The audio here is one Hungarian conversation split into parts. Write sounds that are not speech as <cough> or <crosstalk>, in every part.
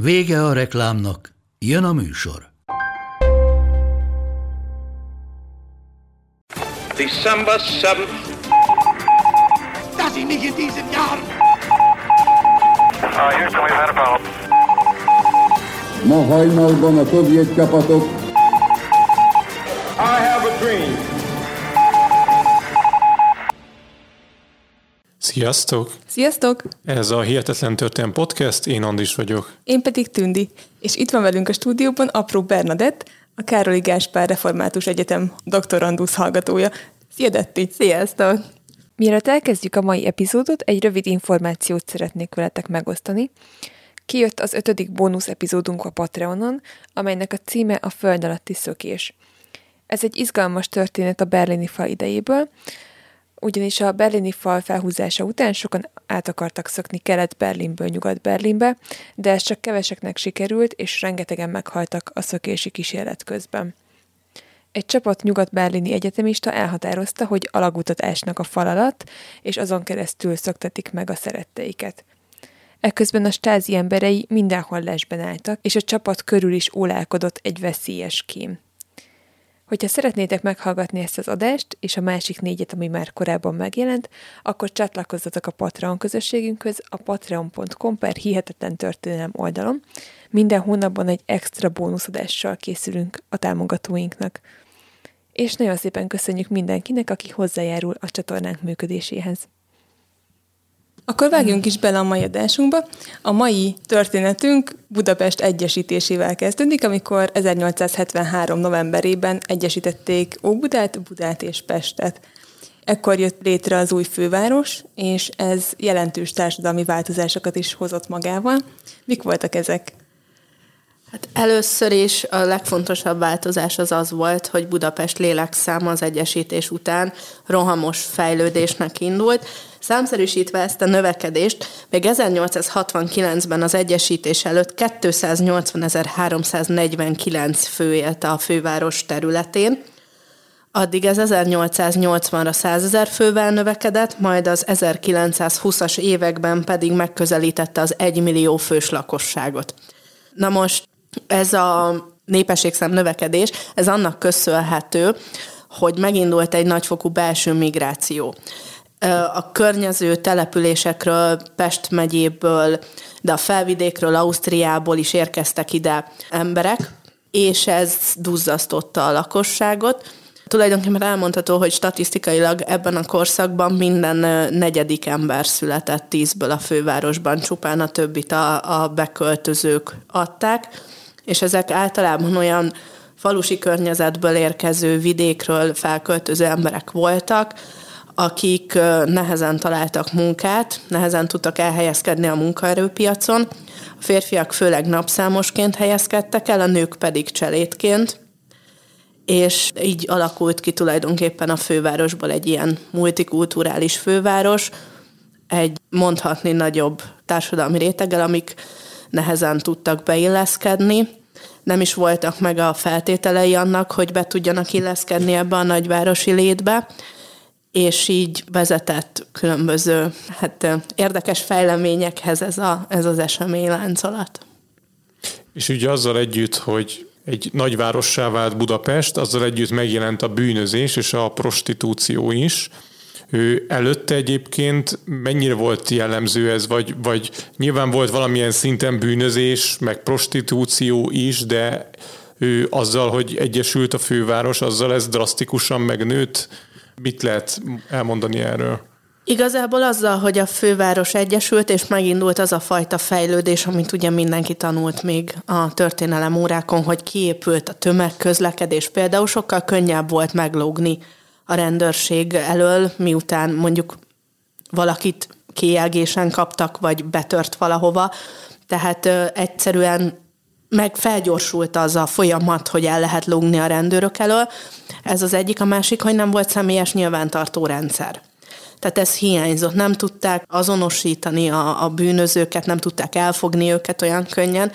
Vége a reklámnak, jön a műsor. December 7th. Dass ich nicht in diesem Jahr Uh, Houston, we've had a problem. Ma hajnalban a szovjet csapatok I have a dream. Sziasztok! Sziasztok! Ez a Hihetetlen Történet Podcast, én Andis vagyok. Én pedig Tündi, és itt van velünk a stúdióban Apró Bernadett, a Károli Gáspár Református Egyetem doktorandusz hallgatója. Szia, Detti! Sziasztok! Mielőtt elkezdjük a mai epizódot, egy rövid információt szeretnék veletek megosztani. Kijött az ötödik bónusz epizódunk a Patreonon, amelynek a címe a Föld alatti szökés. Ez egy izgalmas történet a berlini fal idejéből, ugyanis a berlini fal felhúzása után sokan át akartak szökni kelet-Berlinből nyugat-Berlinbe, de ez csak keveseknek sikerült, és rengetegen meghaltak a szökési kísérlet közben. Egy csapat nyugat-berlini egyetemista elhatározta, hogy alagutat ásnak a fal alatt, és azon keresztül szöktetik meg a szeretteiket. Ekközben a stázi emberei mindenhol lesben álltak, és a csapat körül is ólálkodott egy veszélyes kém. Hogyha szeretnétek meghallgatni ezt az adást, és a másik négyet, ami már korábban megjelent, akkor csatlakozzatok a Patreon közösségünkhöz a patreon.com per hihetetlen történelem oldalon. Minden hónapban egy extra bónuszadással készülünk a támogatóinknak. És nagyon szépen köszönjük mindenkinek, aki hozzájárul a csatornánk működéséhez. Akkor vágjunk is bele a mai adásunkba. A mai történetünk Budapest egyesítésével kezdődik, amikor 1873. novemberében egyesítették Óbudát, Budát és Pestet. Ekkor jött létre az új főváros, és ez jelentős társadalmi változásokat is hozott magával. Mik voltak ezek? Hát először is a legfontosabb változás az az volt, hogy Budapest lélekszáma az egyesítés után rohamos fejlődésnek indult. Számszerűsítve ezt a növekedést, még 1869-ben az egyesítés előtt 280.349 fő élte a főváros területén, Addig ez 1880-ra 100 ezer fővel növekedett, majd az 1920-as években pedig megközelítette az 1 millió fős lakosságot. Na most ez a népességszám növekedés, ez annak köszönhető, hogy megindult egy nagyfokú belső migráció. A környező településekről, Pest megyéből, de a felvidékről, Ausztriából is érkeztek ide emberek, és ez duzzasztotta a lakosságot. Tulajdonképpen elmondható, hogy statisztikailag ebben a korszakban minden negyedik ember született tízből a fővárosban, csupán a többit a, a beköltözők adták és ezek általában olyan falusi környezetből érkező vidékről felköltöző emberek voltak, akik nehezen találtak munkát, nehezen tudtak elhelyezkedni a munkaerőpiacon. A férfiak főleg napszámosként helyezkedtek el, a nők pedig cselédként, és így alakult ki tulajdonképpen a fővárosból egy ilyen multikulturális főváros, egy mondhatni nagyobb társadalmi réteggel, amik nehezen tudtak beilleszkedni, nem is voltak meg a feltételei annak, hogy be tudjanak illeszkedni ebbe a nagyvárosi létbe, és így vezetett különböző hát, érdekes fejleményekhez ez, a, ez az eseményláncolat. És ugye azzal együtt, hogy egy nagyvárossá vált Budapest, azzal együtt megjelent a bűnözés és a prostitúció is. Ő előtte egyébként mennyire volt jellemző ez, vagy, vagy nyilván volt valamilyen szinten bűnözés, meg prostitúció is, de ő azzal, hogy egyesült a főváros, azzal ez drasztikusan megnőtt. Mit lehet elmondani erről? Igazából azzal, hogy a főváros egyesült, és megindult az a fajta fejlődés, amit ugye mindenki tanult még a történelem órákon, hogy kiépült a tömegközlekedés. Például sokkal könnyebb volt meglógni a rendőrség elől, miután mondjuk valakit kijelgésen kaptak, vagy betört valahova. Tehát ö, egyszerűen meg felgyorsult az a folyamat, hogy el lehet lógni a rendőrök elől. Ez az egyik, a másik, hogy nem volt személyes nyilvántartó rendszer. Tehát ez hiányzott. Nem tudták azonosítani a, a bűnözőket, nem tudták elfogni őket olyan könnyen,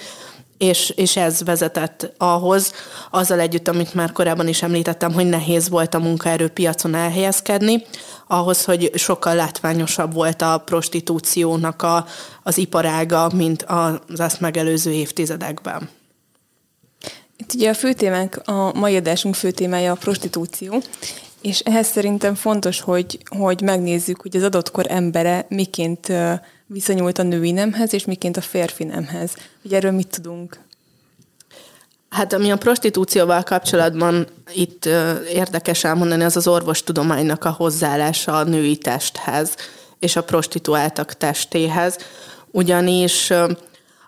és, és ez vezetett ahhoz, azzal együtt, amit már korábban is említettem, hogy nehéz volt a munkaerőpiacon elhelyezkedni, ahhoz, hogy sokkal látványosabb volt a prostitúciónak a, az iparága, mint az azt megelőző évtizedekben. Itt ugye a fő témánk, a mai adásunk fő témája a prostitúció, és ehhez szerintem fontos, hogy, hogy megnézzük, hogy az adott kor embere miként viszonyult a női nemhez, és miként a férfi nemhez. Ugye erről mit tudunk? Hát ami a prostitúcióval kapcsolatban itt érdekes elmondani, az az orvostudománynak a hozzáállása a női testhez és a prostituáltak testéhez. Ugyanis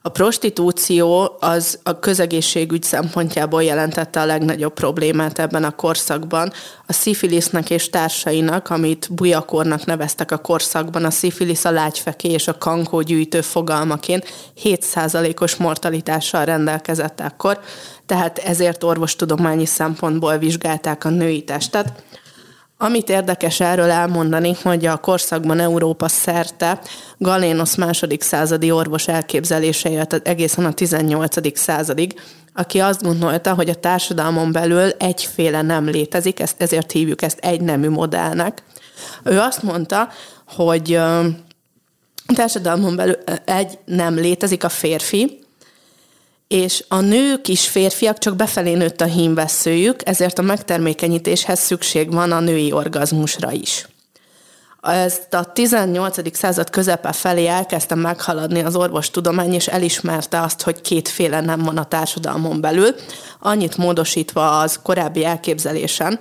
a prostitúció az a közegészségügy szempontjából jelentette a legnagyobb problémát ebben a korszakban. A szifilisznek és társainak, amit bujakornak neveztek a korszakban, a szifilisz, a lágyfeké és a kankó gyűjtő fogalmaként 7%-os mortalitással rendelkezett akkor, tehát ezért orvostudományi szempontból vizsgálták a női testet. Amit érdekes erről elmondani, hogy a korszakban Európa szerte Galénosz második századi orvos elképzelése jött egészen a 18. századig, aki azt gondolta, hogy a társadalmon belül egyféle nem létezik, ezt, ezért hívjuk ezt egynemű modellnek. Ő azt mondta, hogy a társadalmon belül egy nem létezik, a férfi, és a nők is férfiak, csak befelé nőtt a hímveszőjük, ezért a megtermékenyítéshez szükség van a női orgazmusra is. Ezt a 18. század közepe felé elkezdte meghaladni az orvostudomány, és elismerte azt, hogy kétféle nem van a társadalmon belül, annyit módosítva az korábbi elképzelésen,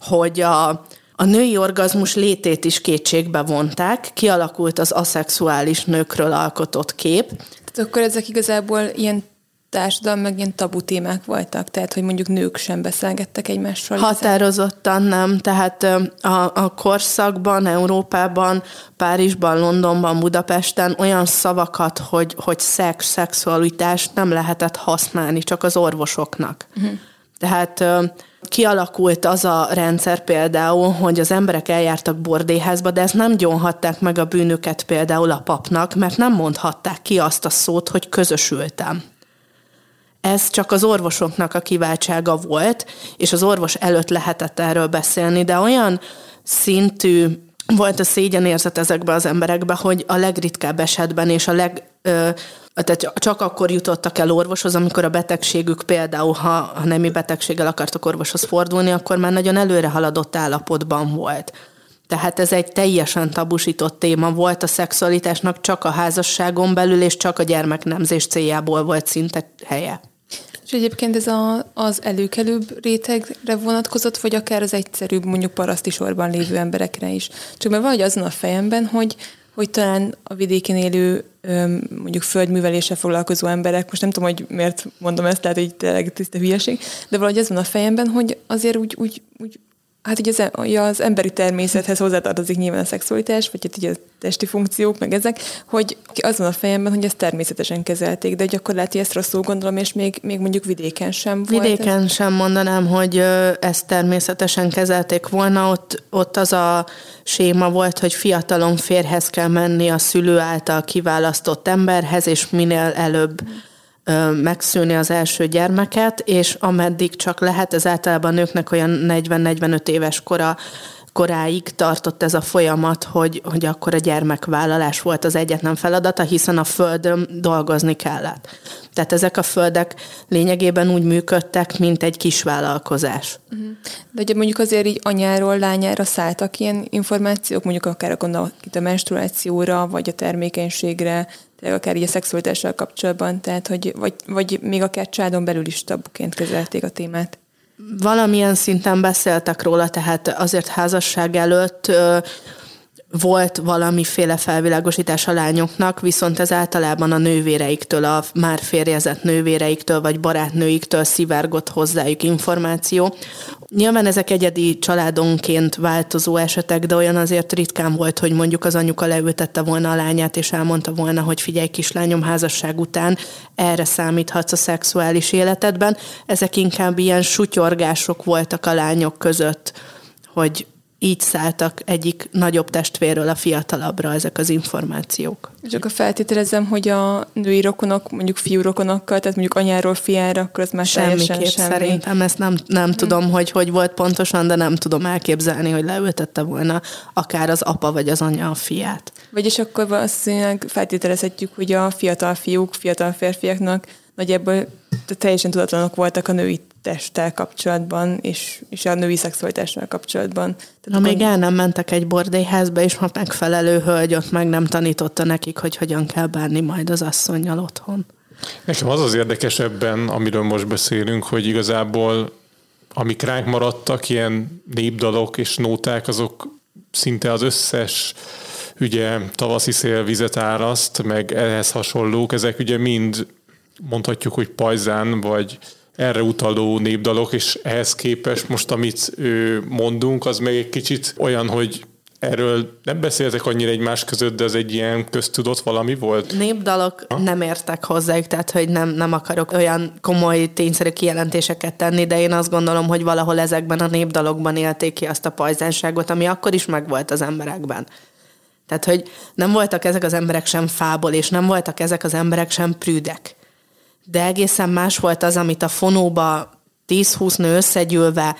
hogy a, a női orgazmus létét is kétségbe vonták, kialakult az aszexuális nőkről alkotott kép. Tehát akkor ezek igazából ilyen társadalom meg ilyen tabu témák voltak, tehát hogy mondjuk nők sem beszélgettek egymással. Határozottan nem, tehát a, a korszakban, Európában, Párizsban, Londonban, Budapesten olyan szavakat, hogy, hogy szex, szexualitás nem lehetett használni, csak az orvosoknak. Uh-huh. Tehát kialakult az a rendszer például, hogy az emberek eljártak bordéházba, de ezt nem gyonhatták meg a bűnöket például a papnak, mert nem mondhatták ki azt a szót, hogy közösültem ez csak az orvosoknak a kiváltsága volt, és az orvos előtt lehetett erről beszélni, de olyan szintű volt a szégyenérzet ezekben az emberekben, hogy a legritkább esetben és a leg, ö, tehát csak akkor jutottak el orvoshoz, amikor a betegségük például, ha, ha nemi betegséggel akartak orvoshoz fordulni, akkor már nagyon előre haladott állapotban volt. Tehát ez egy teljesen tabusított téma volt a szexualitásnak, csak a házasságon belül és csak a gyermeknemzés céljából volt szinte helye. És egyébként ez a, az előkelőbb rétegre vonatkozott, vagy akár az egyszerűbb, mondjuk paraszti sorban lévő emberekre is. Csak mert vagy azon a fejemben, hogy, hogy talán a vidéken élő mondjuk földműveléssel foglalkozó emberek, most nem tudom, hogy miért mondom ezt, tehát hogy tényleg tiszta hülyeség, de valahogy az van a fejemben, hogy azért úgy, úgy, úgy Hát ugye az, az emberi természethez hozzátartozik nyilván a szexualitás, vagy hát ugye a testi funkciók, meg ezek, hogy az van a fejemben, hogy ezt természetesen kezelték, de akkor lehet, hogy ezt rosszul gondolom, és még, még mondjuk vidéken sem volt. Vidéken ez. sem mondanám, hogy ezt természetesen kezelték volna, ott, ott az a séma volt, hogy fiatalon férhez kell menni a szülő által kiválasztott emberhez, és minél előbb megszülni az első gyermeket, és ameddig csak lehet, ez általában nőknek olyan 40-45 éves kora koráig tartott ez a folyamat, hogy, hogy akkor a gyermekvállalás volt az egyetlen feladata, hiszen a földön dolgozni kellett. Tehát ezek a földek lényegében úgy működtek, mint egy kis vállalkozás. Uh-huh. De ugye mondjuk azért így anyáról lányára szálltak ilyen információk, mondjuk akár a, a menstruációra, vagy a termékenységre, akár így a szexualitással kapcsolatban, tehát hogy, vagy, vagy még akár családon belül is tabuként kezelték a témát. Valamilyen szinten beszéltek róla, tehát azért házasság előtt volt valamiféle felvilágosítás a lányoknak, viszont ez általában a nővéreiktől, a már férjezett nővéreiktől, vagy barátnőiktől szivárgott hozzájuk információ. Nyilván ezek egyedi családonként változó esetek, de olyan azért ritkán volt, hogy mondjuk az anyuka leültette volna a lányát, és elmondta volna, hogy figyelj kislányom, házasság után erre számíthatsz a szexuális életedben. Ezek inkább ilyen sutyorgások voltak a lányok között, hogy így szálltak egyik nagyobb testvérről a fiatalabbra ezek az információk. És akkor feltételezem, hogy a női rokonok, mondjuk fiú rokonokkal, tehát mondjuk anyáról fiára, akkor az már Semmiképp semmi. szerintem ezt nem, nem tudom, hmm. hogy hogy volt pontosan, de nem tudom elképzelni, hogy leültette volna akár az apa vagy az anya a fiát. Vagyis akkor valószínűleg feltételezhetjük, hogy a fiatal fiúk, fiatal férfiaknak nagyjából teljesen tudatlanok voltak a női testtel kapcsolatban, és, és a női szexualitással kapcsolatban. Tehát ha még el nem mentek egy bordélyházba, és ha megfelelő hölgy ott meg nem tanította nekik, hogy hogyan kell bánni majd az asszonynal otthon. Nekem az az érdekes ebben, amiről most beszélünk, hogy igazából amik ránk maradtak, ilyen népdalok és nóták, azok szinte az összes ugye tavaszi szél vizet áraszt, meg ehhez hasonlók, ezek ugye mind mondhatjuk, hogy pajzán, vagy erre utaló népdalok, és ehhez képest most, amit mondunk, az meg egy kicsit olyan, hogy Erről nem beszéltek annyira egymás között, de ez egy ilyen köztudott valami volt? Népdalok ha? nem értek hozzájuk, tehát hogy nem, nem akarok olyan komoly, tényszerű kijelentéseket tenni, de én azt gondolom, hogy valahol ezekben a népdalokban élték ki azt a pajzánságot, ami akkor is megvolt az emberekben. Tehát, hogy nem voltak ezek az emberek sem fából, és nem voltak ezek az emberek sem prűdek de egészen más volt az, amit a fonóba 10-20 nő összegyűlve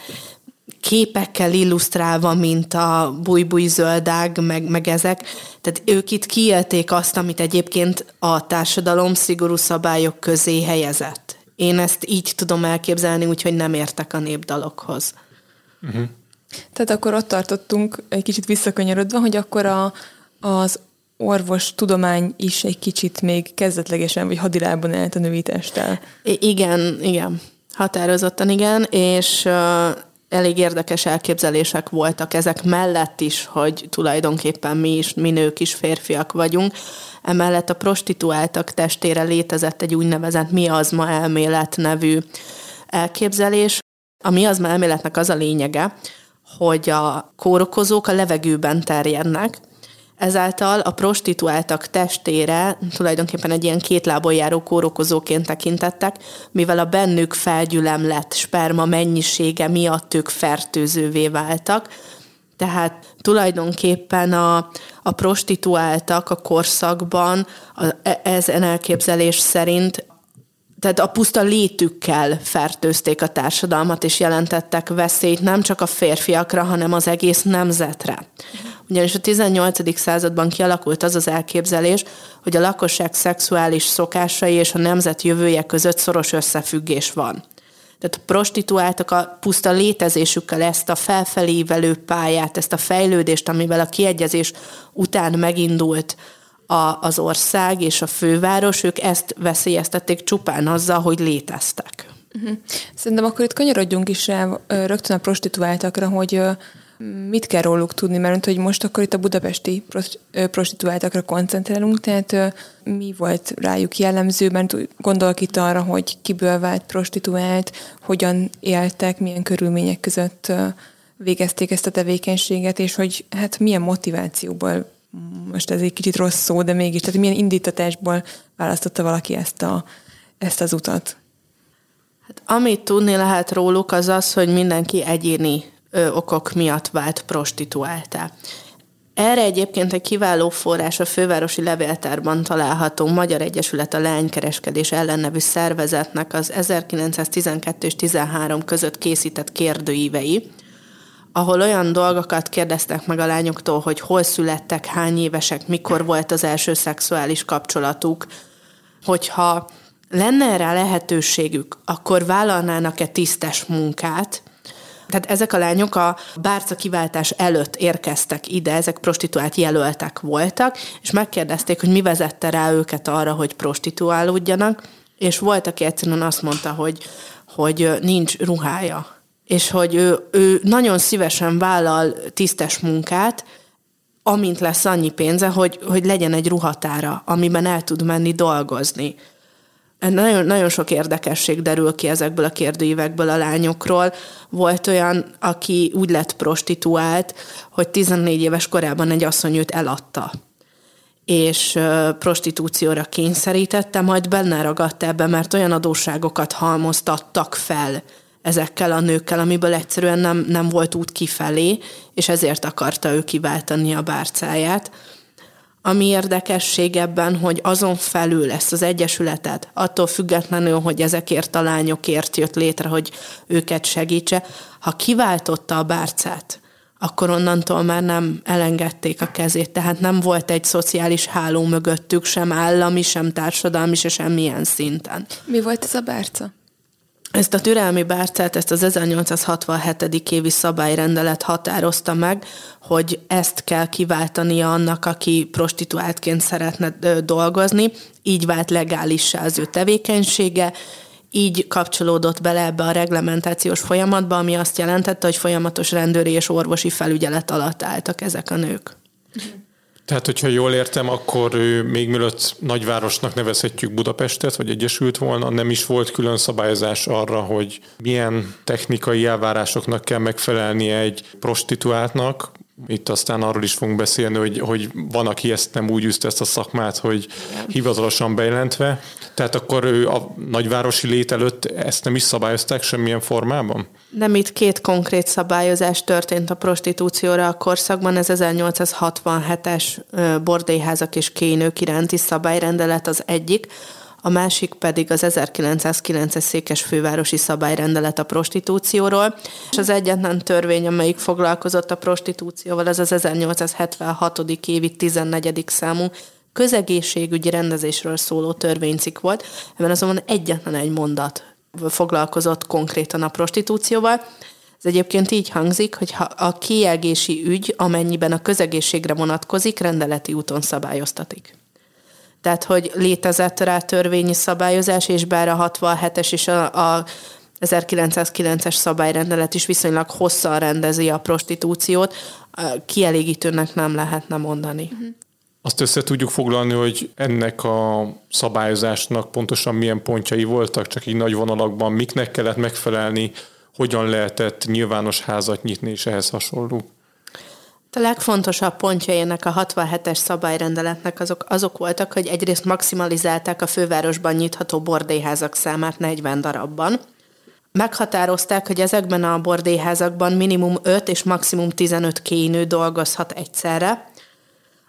képekkel illusztrálva, mint a bújbúj zöldág, meg, meg ezek. Tehát ők itt kiélték azt, amit egyébként a társadalom szigorú szabályok közé helyezett. Én ezt így tudom elképzelni, úgyhogy nem értek a népdalokhoz. Uh-huh. Tehát akkor ott tartottunk, egy kicsit visszakanyarodva, hogy akkor a, az orvos tudomány is egy kicsit még kezdetlegesen, vagy hadilában állt a női testtel. Igen, igen. Határozottan igen, és uh, elég érdekes elképzelések voltak ezek mellett is, hogy tulajdonképpen mi is, mi nők is férfiak vagyunk. Emellett a prostituáltak testére létezett egy úgynevezett miazma elmélet nevű elképzelés. A miazma elméletnek az a lényege, hogy a kórokozók a levegőben terjednek, Ezáltal a prostituáltak testére tulajdonképpen egy ilyen két lábon járó kórokozóként tekintettek, mivel a bennük felgyülemlett sperma mennyisége miatt ők fertőzővé váltak. Tehát tulajdonképpen a, a prostituáltak a korszakban a, e, ezen elképzelés szerint tehát a puszta létükkel fertőzték a társadalmat, és jelentettek veszélyt nem csak a férfiakra, hanem az egész nemzetre. Ugyanis a 18. században kialakult az az elképzelés, hogy a lakosság szexuális szokásai és a nemzet jövője között szoros összefüggés van. Tehát a prostituáltak a puszta létezésükkel ezt a felfelévelő pályát, ezt a fejlődést, amivel a kiegyezés után megindult a, az ország és a főváros, ők ezt veszélyeztették csupán azzal, hogy léteztek. Uh-huh. Szerintem akkor itt kanyarodjunk is rá rögtön a prostituáltakra, hogy mit kell róluk tudni, mert hogy most akkor itt a budapesti prostituáltakra koncentrálunk, tehát mi volt rájuk jellemző, mert gondolok itt arra, hogy kiből vált prostituált, hogyan éltek, milyen körülmények között végezték ezt a tevékenységet, és hogy hát milyen motivációból, most ez egy kicsit rossz szó, de mégis, tehát milyen indítatásból választotta valaki ezt, a, ezt az utat? Hát, amit tudni lehet róluk, az az, hogy mindenki egyéni ö, okok miatt vált prostituáltá. Erre egyébként egy kiváló forrás a fővárosi levéltárban található Magyar Egyesület a Lánykereskedés ellen nevű szervezetnek az 1912 és 13 között készített kérdőívei, ahol olyan dolgokat kérdeztek meg a lányoktól, hogy hol születtek, hány évesek, mikor volt az első szexuális kapcsolatuk, hogyha lenne rá lehetőségük, akkor vállalnának-e tisztes munkát, tehát ezek a lányok a bárca kiváltás előtt érkeztek ide, ezek prostituált jelöltek voltak, és megkérdezték, hogy mi vezette rá őket arra, hogy prostituálódjanak, és volt, aki egyszerűen azt mondta, hogy, hogy nincs ruhája, és hogy ő, ő nagyon szívesen vállal tisztes munkát, amint lesz annyi pénze, hogy, hogy legyen egy ruhatára, amiben el tud menni dolgozni. Nagyon, nagyon sok érdekesség derül ki ezekből a kérdőívekből a lányokról. Volt olyan, aki úgy lett prostituált, hogy 14 éves korában egy asszony őt eladta és prostitúcióra kényszerítette, majd benne ragadt ebbe, mert olyan adósságokat halmoztattak fel ezekkel a nőkkel, amiből egyszerűen nem, nem volt út kifelé, és ezért akarta ő kiváltani a bárcáját. Ami érdekesség ebben, hogy azon felül ezt az egyesületet, attól függetlenül, hogy ezekért a lányokért jött létre, hogy őket segítse, ha kiváltotta a bárcát, akkor onnantól már nem elengedték a kezét, tehát nem volt egy szociális háló mögöttük, sem állami, sem társadalmi, se semmilyen szinten. Mi volt ez a bárca? Ezt a türelmi bárcát, ezt az 1867. évi szabályrendelet határozta meg, hogy ezt kell kiváltania annak, aki prostituáltként szeretne dolgozni, így vált legálissá az ő tevékenysége, így kapcsolódott bele ebbe a reglementációs folyamatba, ami azt jelentette, hogy folyamatos rendőri és orvosi felügyelet alatt álltak ezek a nők. Tehát, hogyha jól értem, akkor még mielőtt nagyvárosnak nevezhetjük Budapestet, vagy Egyesült volna, nem is volt külön szabályozás arra, hogy milyen technikai elvárásoknak kell megfelelnie egy prostituáltnak, itt aztán arról is fogunk beszélni, hogy, hogy van, aki ezt nem úgy üzte ezt a szakmát, hogy hivatalosan bejelentve. Tehát akkor ő a nagyvárosi lét előtt ezt nem is szabályozták semmilyen formában? Nem, itt két konkrét szabályozás történt a prostitúcióra a korszakban. Ez 1867-es bordélyházak és kénők iránti szabályrendelet az egyik, a másik pedig az 1909-es székes fővárosi szabályrendelet a prostitúcióról, és az egyetlen törvény, amelyik foglalkozott a prostitúcióval, az az 1876. évi 14. számú közegészségügyi rendezésről szóló törvénycikk volt, ebben azonban egyetlen egy mondat foglalkozott konkrétan a prostitúcióval. Ez egyébként így hangzik, hogy ha a kiegési ügy, amennyiben a közegészségre vonatkozik, rendeleti úton szabályoztatik. Tehát, hogy létezett rá törvényi szabályozás, és bár a 67-es és a, a 1909-es szabályrendelet is viszonylag hosszan rendezi a prostitúciót, kielégítőnek nem lehetne mondani. Uh-huh. Azt össze tudjuk foglalni, hogy ennek a szabályozásnak pontosan milyen pontjai voltak, csak így nagy vonalakban, miknek kellett megfelelni, hogyan lehetett nyilvános házat nyitni, és ehhez hasonló. A legfontosabb pontjai ennek a 67-es szabályrendeletnek azok, azok voltak, hogy egyrészt maximalizálták a fővárosban nyitható bordélyházak számát 40 darabban. Meghatározták, hogy ezekben a bordélyházakban minimum 5 és maximum 15 kénő dolgozhat egyszerre,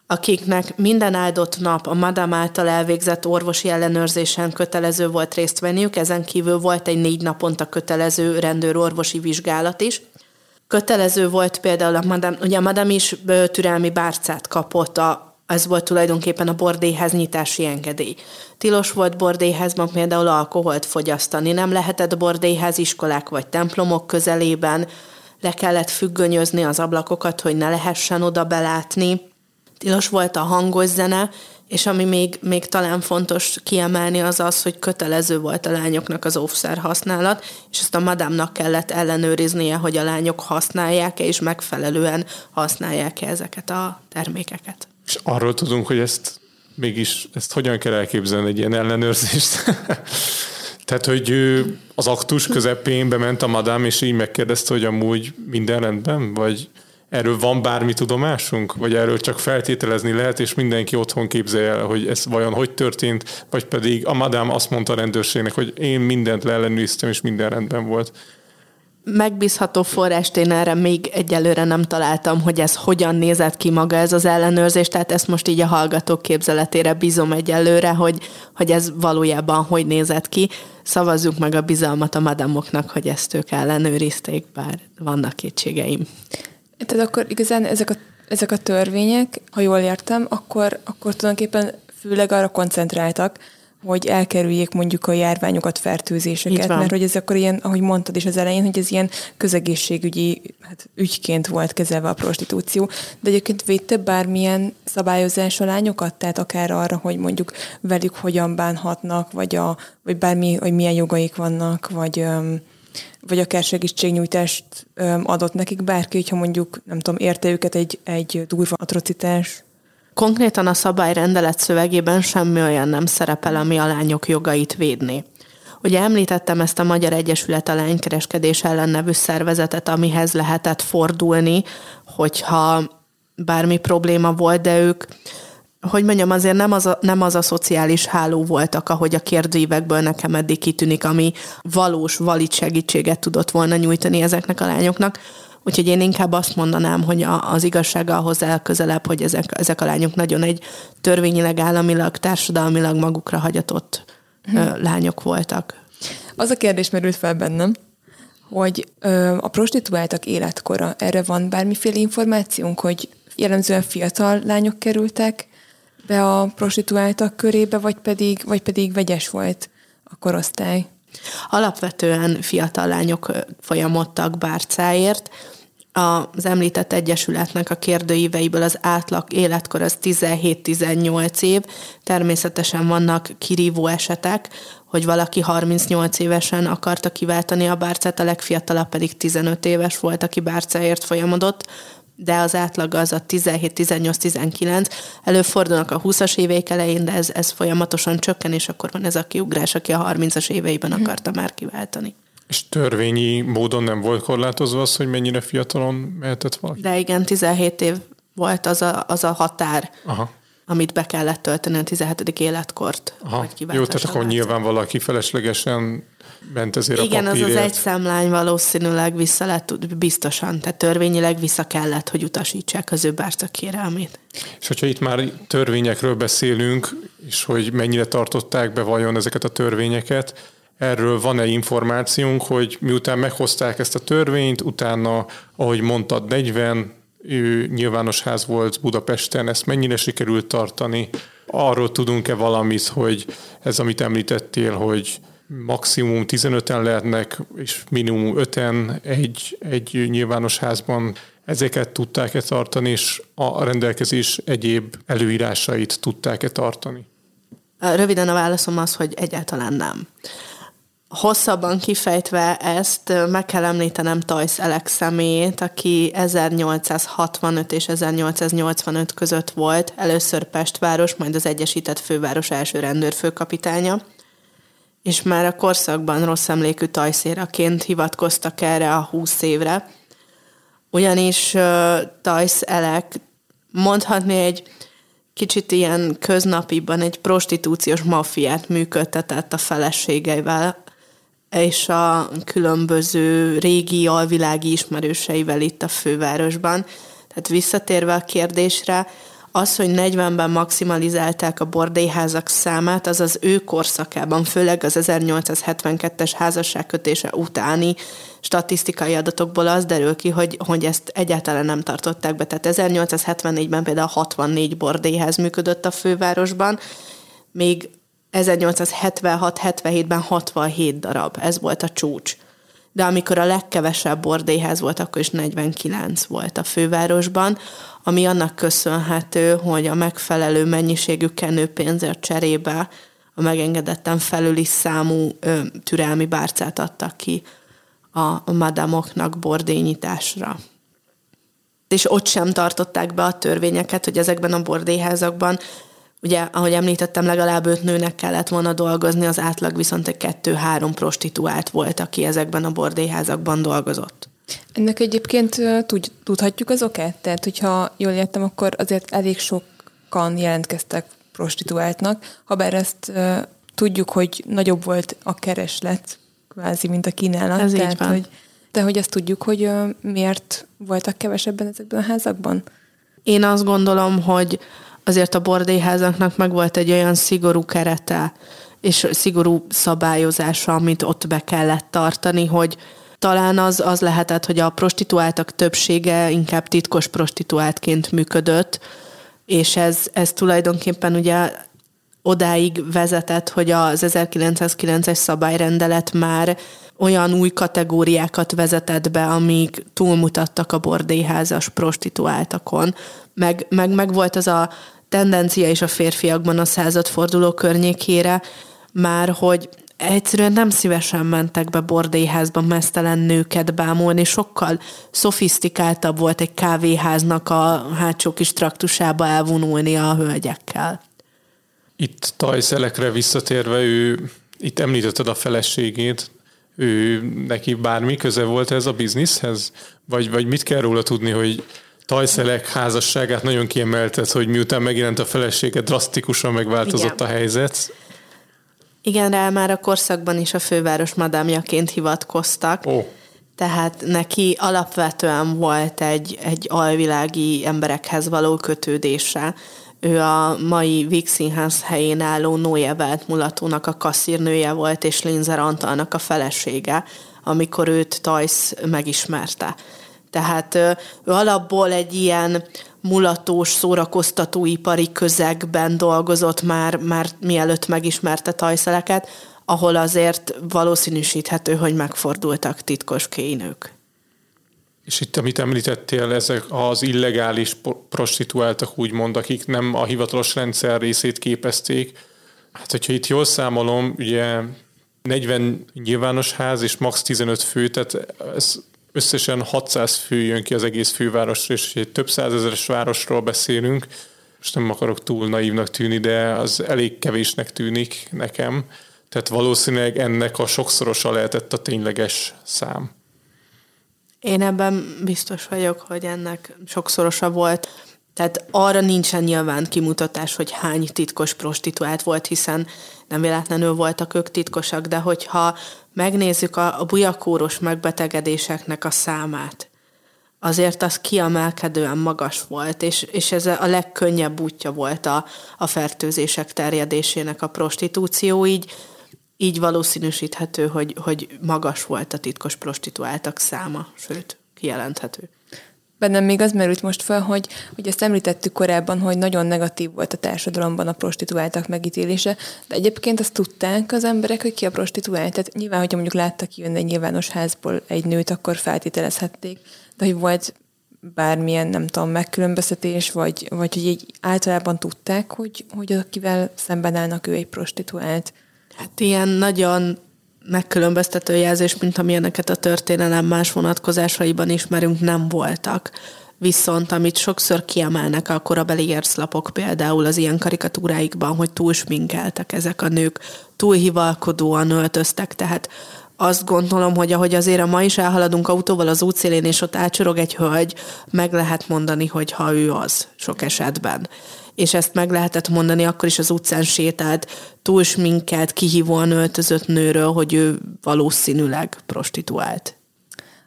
akiknek minden áldott nap a madam által elvégzett orvosi ellenőrzésen kötelező volt részt venniük, ezen kívül volt egy négy naponta kötelező rendőrorvosi vizsgálat is – Kötelező volt például a madam, ugye a madam is türelmi bárcát kapott, a, ez volt tulajdonképpen a bordéhez nyitási engedély. Tilos volt bordéházban például alkoholt fogyasztani, nem lehetett bordéház iskolák vagy templomok közelében, le kellett függönyözni az ablakokat, hogy ne lehessen oda belátni. Tilos volt a hangos zene, és ami még, még talán fontos kiemelni az az, hogy kötelező volt a lányoknak az óvszer használat, és ezt a madámnak kellett ellenőriznie, hogy a lányok használják-e, és megfelelően használják-e ezeket a termékeket. És arról tudunk, hogy ezt mégis, ezt hogyan kell elképzelni egy ilyen ellenőrzést? <laughs> Tehát, hogy az aktus közepén bement a madám, és így megkérdezte, hogy amúgy minden rendben, vagy Erről van bármi tudomásunk? Vagy erről csak feltételezni lehet, és mindenki otthon képzelje el, hogy ez vajon hogy történt, vagy pedig a madám azt mondta a rendőrségnek, hogy én mindent leellenőriztem, és minden rendben volt. Megbízható forrást én erre még egyelőre nem találtam, hogy ez hogyan nézett ki maga ez az ellenőrzés, tehát ezt most így a hallgatók képzeletére bízom egyelőre, hogy, hogy ez valójában hogy nézett ki. Szavazzuk meg a bizalmat a madamoknak, hogy ezt ők ellenőrizték, bár vannak kétségeim. Tehát akkor igazán ezek a, ezek a törvények, ha jól értem, akkor, akkor tulajdonképpen főleg arra koncentráltak, hogy elkerüljék mondjuk a járványokat, fertőzéseket, mert hogy ez akkor ilyen, ahogy mondtad is az elején, hogy ez ilyen közegészségügyi hát, ügyként volt kezelve a prostitúció, de egyébként védte bármilyen szabályozás a lányokat, tehát akár arra, hogy mondjuk velük hogyan bánhatnak, vagy, a, vagy bármi, hogy milyen jogaik vannak, vagy um, vagy akár segítségnyújtást adott nekik bárki, hogyha mondjuk, nem tudom, érte őket egy, egy durva atrocitás? Konkrétan a szabályrendelet szövegében semmi olyan nem szerepel, ami a lányok jogait védni. Ugye említettem ezt a Magyar Egyesület a lánykereskedés ellen nevű szervezetet, amihez lehetett fordulni, hogyha bármi probléma volt, de ők hogy mondjam, azért nem az, a, nem az a szociális háló voltak, ahogy a kérdőívekből nekem eddig kitűnik, ami valós, valid segítséget tudott volna nyújtani ezeknek a lányoknak. Úgyhogy én inkább azt mondanám, hogy a, az igazsága ahhoz elközelebb, hogy ezek, ezek a lányok nagyon egy törvényileg, államilag, társadalmilag magukra hagyatott hmm. lányok voltak. Az a kérdés merült fel bennem, hogy ö, a prostituáltak életkora, erre van bármiféle információnk, hogy jellemzően fiatal lányok kerültek be a prostituáltak körébe, vagy pedig, vagy pedig vegyes volt a korosztály? Alapvetően fiatal lányok folyamodtak bárcáért. Az említett egyesületnek a kérdőíveiből az átlag életkor az 17-18 év. Természetesen vannak kirívó esetek, hogy valaki 38 évesen akarta kiváltani a bárcát, a legfiatalabb pedig 15 éves volt, aki bárcáért folyamodott de az átlag az a 17-18-19. Előfordulnak a 20-as éveik elején, de ez, ez folyamatosan csökken, és akkor van ez a kiugrás, aki a 30-as éveiben mhm. akarta már kiváltani. És törvényi módon nem volt korlátozva az, hogy mennyire fiatalon mehetett valaki? De igen, 17 év volt az a, az a határ. Aha amit be kellett tölteni a 17. életkort. Aha. Jó, tehát akkor nyilván valaki feleslegesen ment ezért Igen, a az az egy számlány valószínűleg vissza lett, biztosan, tehát törvényileg vissza kellett, hogy utasítsák az ő bárca kérelmét. És hogyha itt már törvényekről beszélünk, és hogy mennyire tartották be vajon ezeket a törvényeket, Erről van-e információnk, hogy miután meghozták ezt a törvényt, utána, ahogy mondtad, 40 ő nyilvános ház volt Budapesten, ezt mennyire sikerült tartani? Arról tudunk-e valamit, hogy ez, amit említettél, hogy maximum 15-en lehetnek, és minimum 5-en egy, egy nyilvános házban ezeket tudták-e tartani, és a rendelkezés egyéb előírásait tudták-e tartani? Röviden a válaszom az, hogy egyáltalán nem. Hosszabban kifejtve ezt, meg kell említenem Tajsz Elek személyét, aki 1865 és 1885 között volt, először Pestváros, majd az Egyesített Főváros első rendőrfőkapitánya, és már a korszakban rossz emlékű tajszéraként hivatkoztak erre a 20 évre, ugyanis Tajsz Elek mondhatni egy kicsit ilyen köznapiban egy prostitúciós maffiát működtetett a feleségeivel, és a különböző régi alvilági ismerőseivel itt a fővárosban. Tehát visszatérve a kérdésre, az, hogy 40-ben maximalizálták a bordélyházak számát, az az ő korszakában, főleg az 1872-es házasságkötése utáni statisztikai adatokból az derül ki, hogy, hogy ezt egyáltalán nem tartották be. Tehát 1874-ben például 64 bordélyház működött a fővárosban, még 1876-77-ben 67 darab, ez volt a csúcs. De amikor a legkevesebb bordélyház volt, akkor is 49 volt a fővárosban, ami annak köszönhető, hogy a megfelelő mennyiségű kenőpénzért cserébe a megengedetten felüli számú ö, türelmi bárcát adtak ki a, madamoknak bordényításra. És ott sem tartották be a törvényeket, hogy ezekben a bordélyházakban Ugye, ahogy említettem, legalább öt nőnek kellett volna dolgozni, az átlag viszont egy kettő-három prostituált volt, aki ezekben a bordélyházakban dolgozott. Ennek egyébként tud, tudhatjuk az okát? Tehát, hogyha jól értem, akkor azért elég sokan jelentkeztek prostituáltnak, ha bár ezt tudjuk, hogy nagyobb volt a kereslet, kvázi, mint a kínálat. Ez tehát, így van. Hogy, de hogy azt tudjuk, hogy uh, miért voltak kevesebben ezekben a házakban? Én azt gondolom, hogy azért a bordélyházaknak meg volt egy olyan szigorú kerete, és szigorú szabályozása, amit ott be kellett tartani, hogy talán az, az lehetett, hogy a prostituáltak többsége inkább titkos prostituáltként működött, és ez, ez tulajdonképpen ugye odáig vezetett, hogy az 1909-es szabályrendelet már olyan új kategóriákat vezetett be, amik túlmutattak a bordélyházas prostituáltakon. Meg, meg, meg volt az a tendencia is a férfiakban a századforduló környékére, már hogy egyszerűen nem szívesen mentek be bordélyházba mesztelen nőket bámulni, sokkal szofisztikáltabb volt egy kávéháznak a hátsó kis traktusába elvonulni a hölgyekkel. Itt tajszelekre visszatérve, ő, itt említetted a feleségét, ő neki bármi köze volt ez a bizniszhez? Vagy, vagy mit kell róla tudni, hogy Tajszelek házasságát nagyon kiemeltet, hogy miután megjelent a felesége, drasztikusan megváltozott Igen. a helyzet. Igen, rá már a korszakban is a főváros madámjaként hivatkoztak. Oh. Tehát neki alapvetően volt egy, egy alvilági emberekhez való kötődése. Ő a mai Víg Színház helyén álló Noé mulatónak a kasszírnője volt, és Linzer Antalnak a felesége, amikor őt Tajsz megismerte. Tehát ő alapból egy ilyen mulatós, szórakoztatóipari közegben dolgozott már, már mielőtt megismerte tajszeleket, ahol azért valószínűsíthető, hogy megfordultak titkos kénők. És itt, amit említettél, ezek az illegális prostituáltak, úgymond, akik nem a hivatalos rendszer részét képezték. Hát, hogyha itt jól számolom, ugye 40 nyilvános ház és max 15 fő, tehát ez összesen 600 fő jön ki az egész fővárosra, és egy több százezeres városról beszélünk. Most nem akarok túl naívnak tűnni, de az elég kevésnek tűnik nekem. Tehát valószínűleg ennek a sokszorosa lehetett a tényleges szám. Én ebben biztos vagyok, hogy ennek sokszorosa volt. Tehát arra nincsen nyilván kimutatás, hogy hány titkos prostituált volt, hiszen nem véletlenül voltak ők titkosak, de hogyha megnézzük a, a bujakóros megbetegedéseknek a számát, azért az kiemelkedően magas volt, és, és ez a legkönnyebb útja volt a, a fertőzések terjedésének a prostitúció, így, így valószínűsíthető, hogy, hogy magas volt a titkos prostituáltak száma, sőt, kijelenthető. Bennem még az merült most fel, hogy, hogy ezt említettük korábban, hogy nagyon negatív volt a társadalomban a prostituáltak megítélése, de egyébként azt tudták az emberek, hogy ki a prostituált. Tehát nyilván, hogyha mondjuk láttak jönni egy nyilvános házból egy nőt, akkor feltételezhették, de hogy volt bármilyen, nem tudom, megkülönböztetés, vagy, vagy hogy így általában tudták, hogy, hogy akivel szemben állnak, ő egy prostituált. Hát ilyen nagyon megkülönböztető jelzés, mint amilyeneket a történelem más vonatkozásaiban ismerünk, nem voltak. Viszont amit sokszor kiemelnek a korabeli érszlapok, például az ilyen karikatúráikban, hogy túl sminkeltek ezek a nők, túl hivalkodóan öltöztek, tehát azt gondolom, hogy ahogy azért a ma is elhaladunk autóval az útszélén, és ott átsorog egy hölgy, meg lehet mondani, hogy ha ő az, sok esetben és ezt meg lehetett mondani, akkor is az utcán sétált, túl sminkelt, kihívóan öltözött nőről, hogy ő valószínűleg prostituált.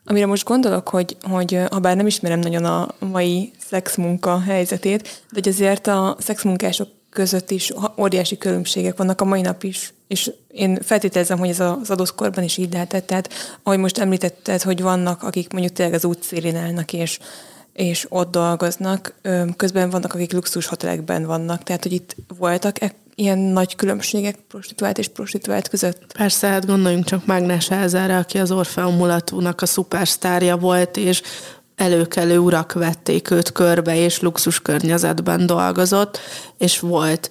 Amire most gondolok, hogy, hogy ha bár nem ismerem nagyon a mai szexmunka helyzetét, de hogy azért a szexmunkások között is óriási különbségek vannak a mai nap is, és én feltételezem, hogy ez az korban is így lehetett. Tehát, ahogy most említetted, hogy vannak, akik mondjuk tényleg az útszélén állnak, és és ott dolgoznak. Közben vannak, akik luxushotelekben vannak, tehát hogy itt voltak e- ilyen nagy különbségek prostituált és prostituált között? Persze, hát gondoljunk csak Mágnás Elzára, aki az Orfeum mulatúnak a szupersztárja volt, és előkelő urak vették őt körbe, és luxus környezetben dolgozott, és volt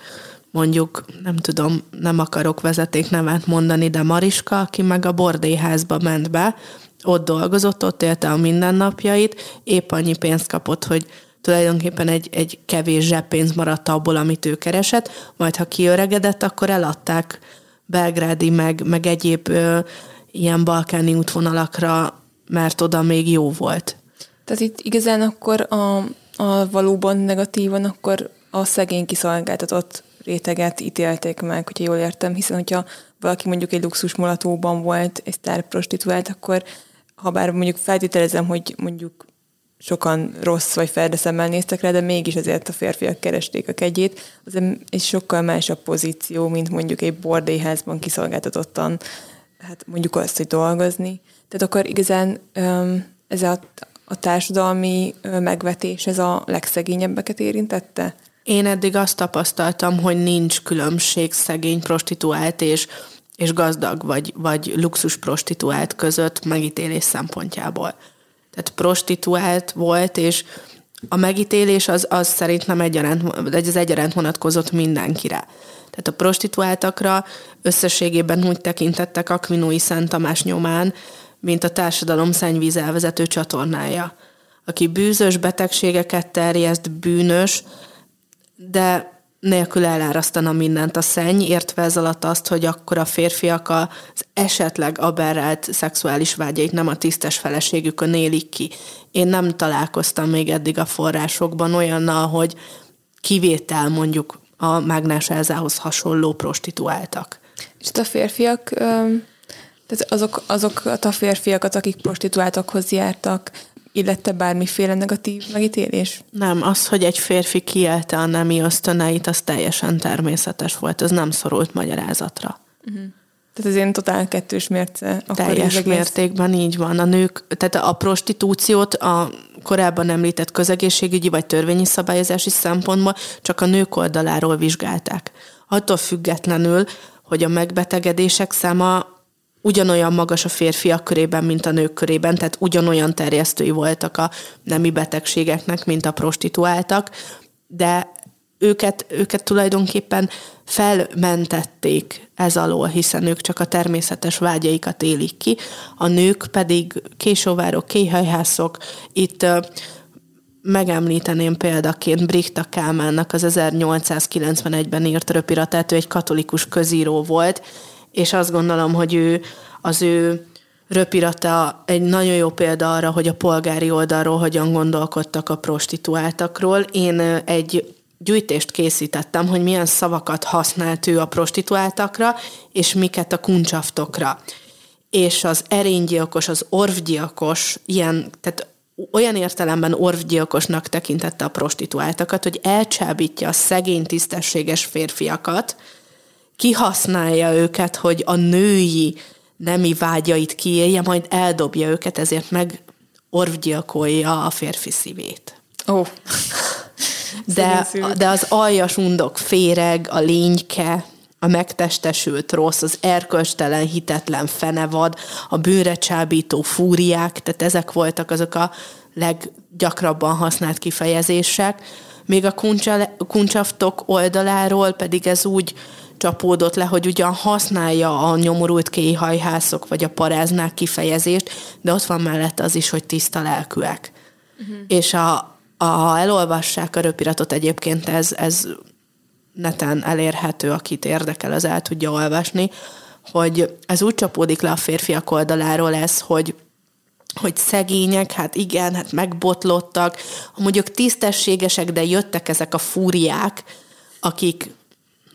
mondjuk, nem tudom, nem akarok vezetéknevet mondani, de Mariska, aki meg a bordéházba ment be, ott dolgozott, ott élte a mindennapjait, épp annyi pénzt kapott, hogy tulajdonképpen egy, egy kevés zseppénz maradt abból, amit ő keresett, majd ha kiöregedett, akkor eladták belgrádi, meg, meg egyéb ö, ilyen balkáni útvonalakra, mert oda még jó volt. Tehát itt igazán akkor a, a valóban negatívan, akkor a szegény kiszolgáltatott réteget ítélték meg, hogyha jól értem, hiszen hogyha valaki mondjuk egy luxus molatóban volt, egy sztár prostituált, akkor ha bár mondjuk feltételezem, hogy mondjuk sokan rossz vagy ferdeszemmel néztek rá, de mégis azért a férfiak keresték a kegyét, az egy sokkal másabb pozíció, mint mondjuk egy bordélyházban kiszolgáltatottan, hát mondjuk azt, hogy dolgozni. Tehát akkor igazán ez a, a társadalmi megvetés, ez a legszegényebbeket érintette? Én eddig azt tapasztaltam, hogy nincs különbség szegény prostituált és és gazdag vagy, vagy luxus prostituált között megítélés szempontjából. Tehát prostituált volt, és a megítélés az, az szerintem egyaránt, ez egyaránt vonatkozott mindenkire. Tehát a prostituáltakra összességében úgy tekintettek Akvinói Szent Tamás nyomán, mint a társadalom szennyvíz elvezető csatornája. Aki bűzös betegségeket terjeszt, bűnös, de nélkül elárasztana mindent a szenny, értve ez alatt azt, hogy akkor a férfiak az esetleg aberrált szexuális vágyait nem a tisztes feleségükön élik ki. Én nem találkoztam még eddig a forrásokban olyannal, hogy kivétel mondjuk a Mágnás Elzához hasonló prostituáltak. És a férfiak, tehát azok, azok a férfiakat, akik prostituáltakhoz jártak, illette bármiféle negatív megítélés? Nem, az, hogy egy férfi kielte a nemi ösztöneit, az teljesen természetes volt, ez nem szorult magyarázatra. Uh-huh. Tehát ez ilyen totál kettős mérce. Teljes mértékben így van. A nők, tehát a prostitúciót a korábban említett közegészségügyi vagy törvényi szabályozási szempontból csak a nők oldaláról vizsgálták. Attól függetlenül, hogy a megbetegedések száma ugyanolyan magas a férfiak körében, mint a nők körében, tehát ugyanolyan terjesztői voltak a nemi betegségeknek, mint a prostituáltak, de őket, őket tulajdonképpen felmentették ez alól, hiszen ők csak a természetes vágyaikat élik ki, a nők pedig késóvárok, kéhajhászok, itt megemlíteném példaként Britta Kálmánnak az 1891-ben írt röpiratát, ő egy katolikus közíró volt, és azt gondolom, hogy ő az ő röpirata egy nagyon jó példa arra, hogy a polgári oldalról hogyan gondolkodtak a prostituáltakról. Én egy gyűjtést készítettem, hogy milyen szavakat használt ő a prostituáltakra, és miket a kuncsaftokra. És az erénygyilkos, az orvgyilkos, ilyen, tehát olyan értelemben orvgyilkosnak tekintette a prostituáltakat, hogy elcsábítja a szegény, tisztességes férfiakat, kihasználja őket, hogy a női nemi vágyait kiélje, majd eldobja őket, ezért meg orvgyilkolja a férfi szívét. Ó. Oh. <laughs> De, de az aljas undok féreg, a lényke, a megtestesült rossz, az erkölcstelen, hitetlen fenevad, a bőre csábító fúriák, tehát ezek voltak azok a leggyakrabban használt kifejezések. Még a kuncsaftok oldaláról pedig ez úgy csapódott le, hogy ugyan használja a nyomorult kéhajhászok vagy a paráznák kifejezést, de ott van mellette az is, hogy tiszta lelkűek. Uh-huh. És a, a, ha elolvassák a röpiratot egyébként, ez, ez neten elérhető, akit érdekel, az el tudja olvasni, hogy ez úgy csapódik le a férfiak oldaláról ez, hogy hogy szegények, hát igen, hát megbotlottak, mondjuk tisztességesek, de jöttek ezek a fúriák, akik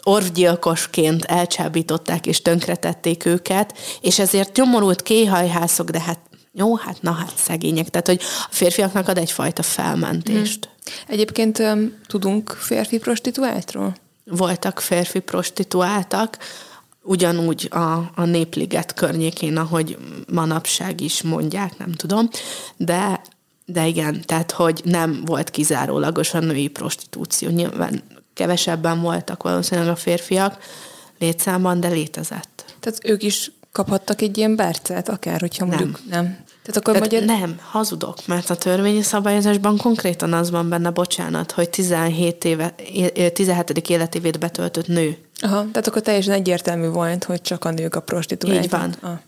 orvgyilkosként elcsábították és tönkretették őket, és ezért nyomorult kéhajhászok, de hát jó, hát na hát szegények. Tehát, hogy a férfiaknak ad egyfajta felmentést. Hmm. Egyébként um, tudunk férfi prostituáltról? Voltak férfi prostituáltak, ugyanúgy a, a Népliget környékén, ahogy manapság is mondják, nem tudom, de de igen, tehát hogy nem volt kizárólagos a női prostitúció. Nyilván kevesebben voltak valószínűleg a férfiak létszámban, de létezett. Tehát ők is kaphattak egy ilyen bárcát, akár, hogyha mondjuk nem. nem. Tehát akkor Tehát magyar... Nem, hazudok, mert a törvényi szabályozásban konkrétan az van benne, bocsánat, hogy 17 éve, 17. életévét betöltött nő. Aha, tehát akkor teljesen egyértelmű volt, hogy csak a nők a prostituáltak. Így van. Ah.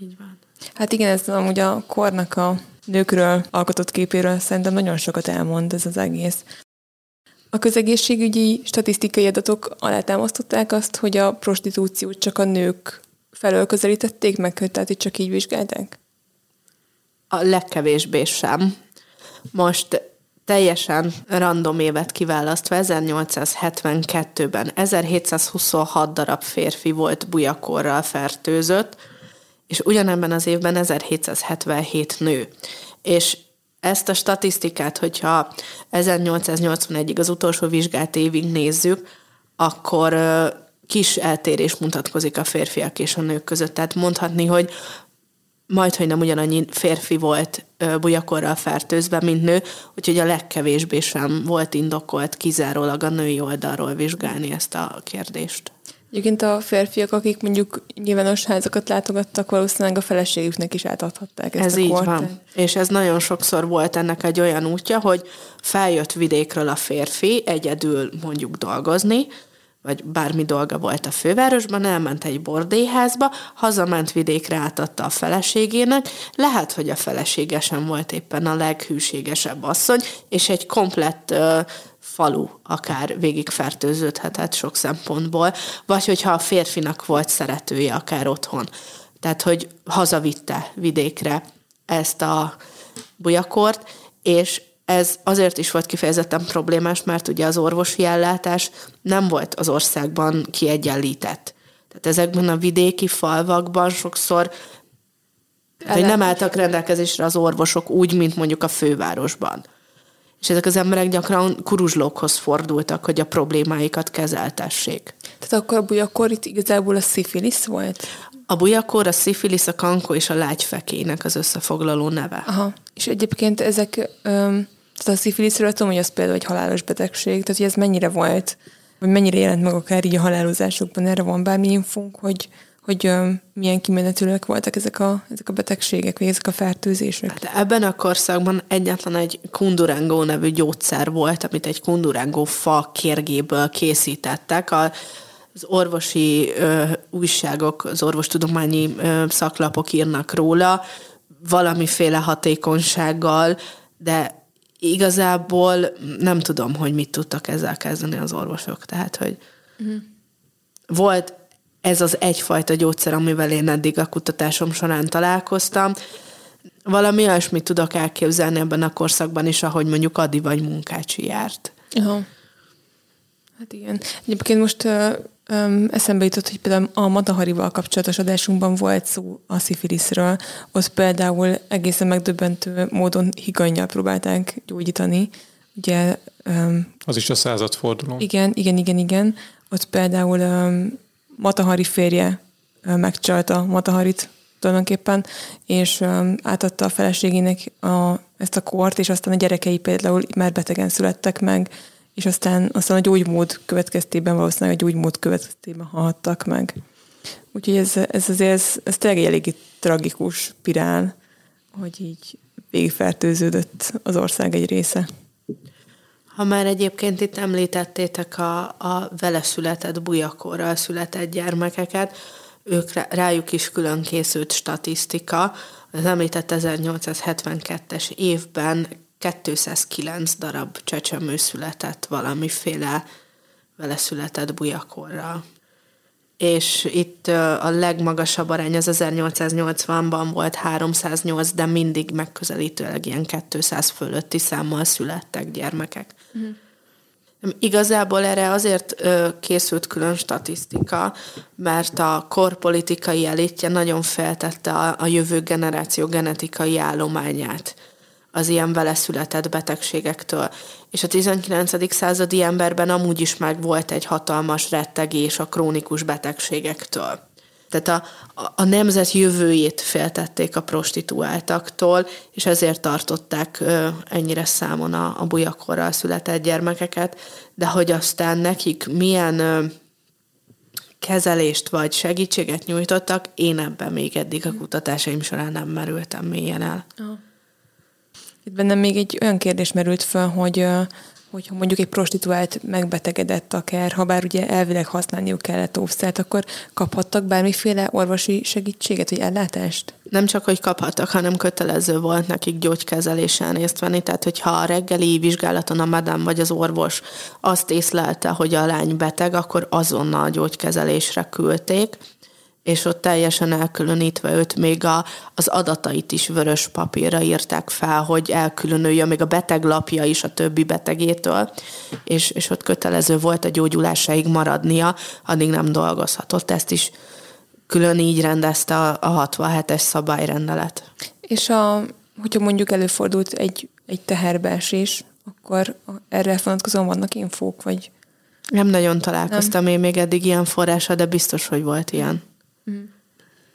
Így van. Hát igen, ez amúgy a kornak a nőkről alkotott képéről szerintem nagyon sokat elmond ez az egész. A közegészségügyi statisztikai adatok alátámasztották azt, hogy a prostitúciót csak a nők felől közelítették meg, tehát itt csak így vizsgálták? A legkevésbé sem. Most teljesen random évet kiválasztva, 1872-ben 1726 darab férfi volt bujakorral fertőzött, és ugyanebben az évben 1777 nő. És ezt a statisztikát, hogyha 1881-ig az utolsó vizsgált évig nézzük, akkor kis eltérés mutatkozik a férfiak és a nők között. Tehát mondhatni, hogy majd, hogy nem ugyanannyi férfi volt bujakorral fertőzve, mint nő, úgyhogy a legkevésbé sem volt indokolt kizárólag a női oldalról vizsgálni ezt a kérdést. Egyébként a férfiak, akik mondjuk nyilvános házakat látogattak, valószínűleg a feleségüknek is átadhatták ezt Ez a így kort. van. És ez nagyon sokszor volt ennek egy olyan útja, hogy feljött vidékről a férfi egyedül mondjuk dolgozni, vagy bármi dolga volt a fővárosban, elment egy bordélyházba, hazament vidékre, átadta a feleségének, lehet, hogy a felesége sem volt éppen a leghűségesebb asszony, és egy komplett ö, falu akár végig fertőződhetett sok szempontból, vagy hogyha a férfinak volt szeretője akár otthon. Tehát, hogy hazavitte vidékre ezt a bujakort, és ez azért is volt kifejezetten problémás, mert ugye az orvosi ellátás nem volt az országban kiegyenlített. Tehát ezekben a vidéki falvakban sokszor hogy nem álltak rendelkezésre az orvosok úgy, mint mondjuk a fővárosban. És ezek az emberek gyakran kuruzslókhoz fordultak, hogy a problémáikat kezeltessék. Tehát akkor, akkor itt igazából a szifilisz volt? A bujakor, a szifilisz, a kankó és a lágyfekének az összefoglaló neve. Aha. És egyébként ezek, öm, tehát a szifiliszről tudom, hogy az például egy halálos betegség, tehát hogy ez mennyire volt, vagy mennyire jelent meg akár így a halálozásokban, erre van bármi infónk, hogy, hogy milyen kimenetülőek voltak ezek a, ezek a betegségek, vagy ezek a fertőzések. Hát ebben a korszakban egyetlen egy kundurangó nevű gyógyszer volt, amit egy kundurangó fa kérgéből készítettek. A, az orvosi ö, újságok, az orvostudományi ö, szaklapok írnak róla, valamiféle hatékonysággal, de igazából nem tudom, hogy mit tudtak ezzel kezdeni az orvosok. Tehát, hogy uh-huh. volt ez az egyfajta gyógyszer, amivel én eddig a kutatásom során találkoztam. Valami olyasmit tudok elképzelni ebben a korszakban is, ahogy mondjuk Adi vagy Munkácsi járt. Aha. Hát igen. Egyébként most ö, ö, eszembe jutott, hogy például a Mataharival kapcsolatos adásunkban volt szó a szifiliszről. Ott például egészen megdöbbentő módon higanyjal próbálták gyógyítani. Ugye, ö, Az is a századforduló. igen, igen, igen, igen. Ott például ö, Matahari férje megcsalta Mataharit tulajdonképpen, és átadta a feleségének a, ezt a kort, és aztán a gyerekei például már betegen születtek meg, és aztán, aztán a gyógymód következtében valószínűleg a gyógymód következtében halhattak meg. Úgyhogy ez, ez azért, ez, ez tényleg egy eléggé tragikus spirál, hogy így végigfertőződött az ország egy része. Ha már egyébként itt említettétek a, a vele született bujakorral született gyermekeket, ők rájuk is külön készült statisztika. Az említett 1872-es évben 209 darab csecsemő született valamiféle vele született bujakorral. És itt a legmagasabb arány az 1880-ban volt 308, de mindig megközelítőleg ilyen 200 fölötti számmal születtek gyermekek. Uh-huh. Igazából erre azért készült külön statisztika, mert a korpolitikai elitje nagyon feltette a, a jövő generáció genetikai állományát az ilyen vele született betegségektől. És a 19. századi emberben amúgy is meg volt egy hatalmas rettegés a krónikus betegségektől. Tehát a, a, a nemzet jövőjét féltették a prostituáltaktól, és ezért tartották ö, ennyire számon a, a bujakorral született gyermekeket, de hogy aztán nekik milyen ö, kezelést vagy segítséget nyújtottak, én ebben még eddig a kutatásaim során nem merültem mélyen el. Oh. Itt bennem még egy olyan kérdés merült fel, hogy hogyha mondjuk egy prostituált megbetegedett akár, ha bár ugye elvileg használniuk kellett óvszert, akkor kaphattak bármiféle orvosi segítséget, vagy ellátást? Nem csak, hogy kaphattak, hanem kötelező volt nekik gyógykezelésen részt venni, tehát hogyha a reggeli vizsgálaton a madám vagy az orvos azt észlelte, hogy a lány beteg, akkor azonnal gyógykezelésre küldték, és ott teljesen elkülönítve őt még a, az adatait is vörös papírra írták fel, hogy elkülönüljön még a beteglapja is a többi betegétől, és, és ott kötelező volt a gyógyulásáig maradnia, addig nem dolgozhatott. Ezt is külön így rendezte a, a 67-es szabályrendelet. És a, hogyha mondjuk előfordult egy, egy teherbeesés, akkor erre vonatkozóan vannak infók, vagy... Nem nagyon találkoztam nem. én még eddig ilyen forrása, de biztos, hogy volt ilyen.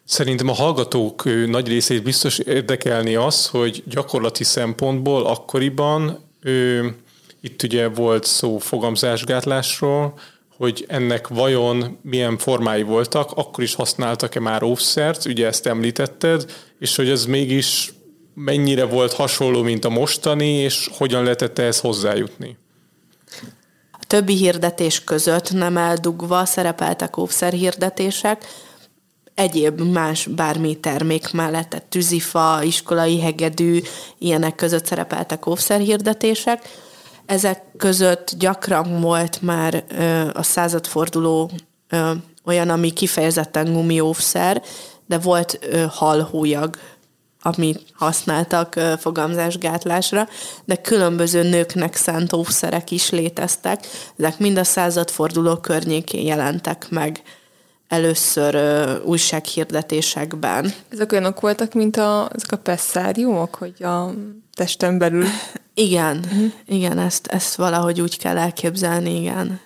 Szerintem a hallgatók nagy részét biztos érdekelni az, hogy gyakorlati szempontból akkoriban ő, itt ugye volt szó fogamzásgátlásról, hogy ennek vajon milyen formái voltak, akkor is használtak-e már óvszert, ugye ezt említetted, és hogy ez mégis mennyire volt hasonló, mint a mostani, és hogyan lehetett ehhez hozzájutni? A többi hirdetés között nem eldugva szerepeltek óvszerhirdetések, egyéb más bármi termék mellett, tehát tűzifa, iskolai hegedű, ilyenek között szerepeltek óvszerhirdetések. Ezek között gyakran volt már ö, a századforduló ö, olyan, ami kifejezetten gumióvszer, de volt ö, halhújag amit használtak fogamzásgátlásra, de különböző nőknek szánt óvszerek is léteztek. Ezek mind a századforduló környékén jelentek meg először ö, újsághirdetésekben. Ezek olyanok voltak, mint a, ezek a pesszáriumok, hogy a testen belül... Igen, uh-huh. igen, ezt, ezt valahogy úgy kell elképzelni, igen.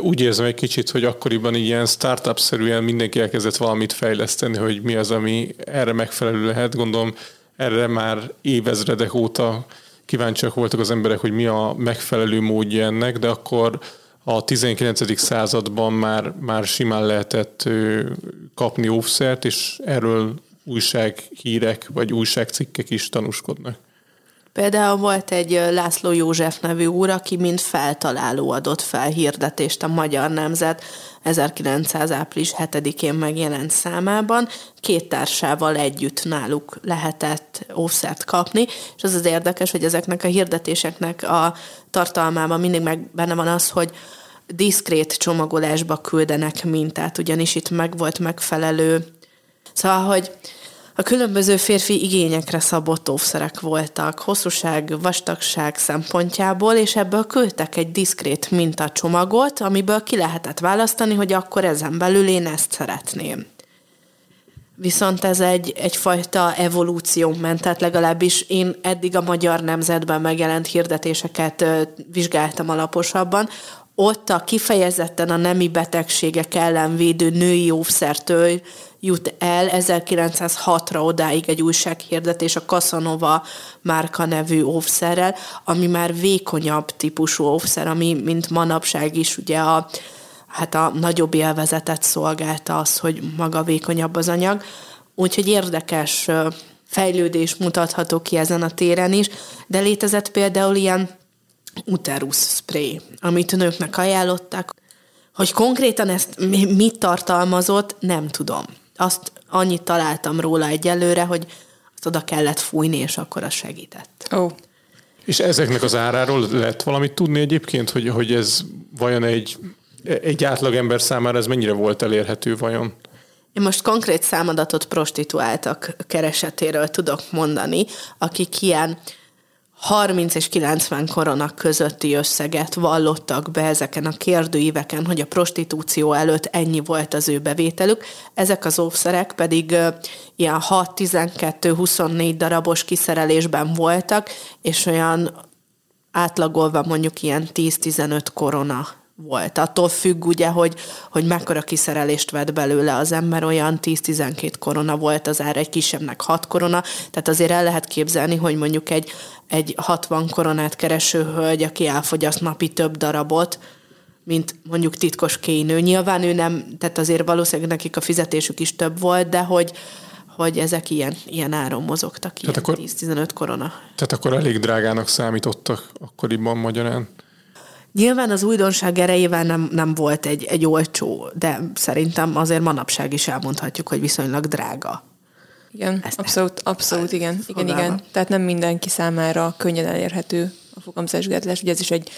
Úgy érzem egy kicsit, hogy akkoriban ilyen startup-szerűen mindenki elkezdett valamit fejleszteni, hogy mi az, ami erre megfelelő lehet. Gondolom, erre már évezredek óta kíváncsiak voltak az emberek, hogy mi a megfelelő módja ennek, de akkor a 19. században már, már simán lehetett kapni óvszert, és erről újsághírek vagy újságcikkek is tanúskodnak. Például volt egy László József nevű úr, aki mint feltaláló adott fel hirdetést a Magyar Nemzet 1900. április 7-én megjelent számában. Két társával együtt náluk lehetett óvszert kapni, és az az érdekes, hogy ezeknek a hirdetéseknek a tartalmában mindig meg benne van az, hogy diszkrét csomagolásba küldenek mintát, ugyanis itt meg volt megfelelő. Szóval, hogy a különböző férfi igényekre szabott óvszerek voltak, hosszúság, vastagság szempontjából, és ebből küldtek egy diszkrét mintacsomagot, amiből ki lehetett választani, hogy akkor ezen belül én ezt szeretném. Viszont ez egy, egyfajta evolúció ment, tehát legalábbis én eddig a magyar nemzetben megjelent hirdetéseket vizsgáltam alaposabban, ott a kifejezetten a nemi betegségek ellen védő női óvszertől jut el 1906-ra odáig egy újsághirdetés a Casanova márka nevű óvszerrel, ami már vékonyabb típusú óvszer, ami mint manapság is ugye a, hát a nagyobb élvezetet szolgálta az, hogy maga vékonyabb az anyag. Úgyhogy érdekes fejlődés mutatható ki ezen a téren is, de létezett például ilyen uterus spray, amit nőknek ajánlottak. Hogy konkrétan ezt mit tartalmazott, nem tudom. Azt annyit találtam róla egyelőre, hogy azt oda kellett fújni, és akkor az segített. Ó. Oh. És ezeknek az áráról lehet valamit tudni egyébként, hogy, hogy ez vajon egy, egy átlagember számára ez mennyire volt elérhető vajon? Én most konkrét számadatot prostituáltak keresetéről tudok mondani, akik ilyen 30 és 90 korona közötti összeget vallottak be ezeken a kérdőíveken, hogy a prostitúció előtt ennyi volt az ő bevételük. Ezek az óvszerek pedig ilyen 6-12-24 darabos kiszerelésben voltak, és olyan átlagolva mondjuk ilyen 10-15 korona volt. Attól függ ugye, hogy, hogy mekkora kiszerelést vett belőle az ember, olyan 10-12 korona volt az ára, egy kisebbnek 6 korona, tehát azért el lehet képzelni, hogy mondjuk egy, egy 60 koronát kereső hölgy, aki elfogyaszt napi több darabot, mint mondjuk titkos kénő. Nyilván ő nem, tehát azért valószínűleg nekik a fizetésük is több volt, de hogy, hogy ezek ilyen, ilyen áron mozogtak, ilyen akkor, 10-15 korona. Tehát akkor elég drágának számítottak akkoriban magyarán. Nyilván az újdonság erejével nem, nem volt egy, egy olcsó, de szerintem azért manapság is elmondhatjuk, hogy viszonylag drága. Igen, Ezt abszolút, abszolút, igen. Igen, igen. Tehát nem mindenki számára könnyen elérhető a fogamzásgátlás, ugye ez is egy,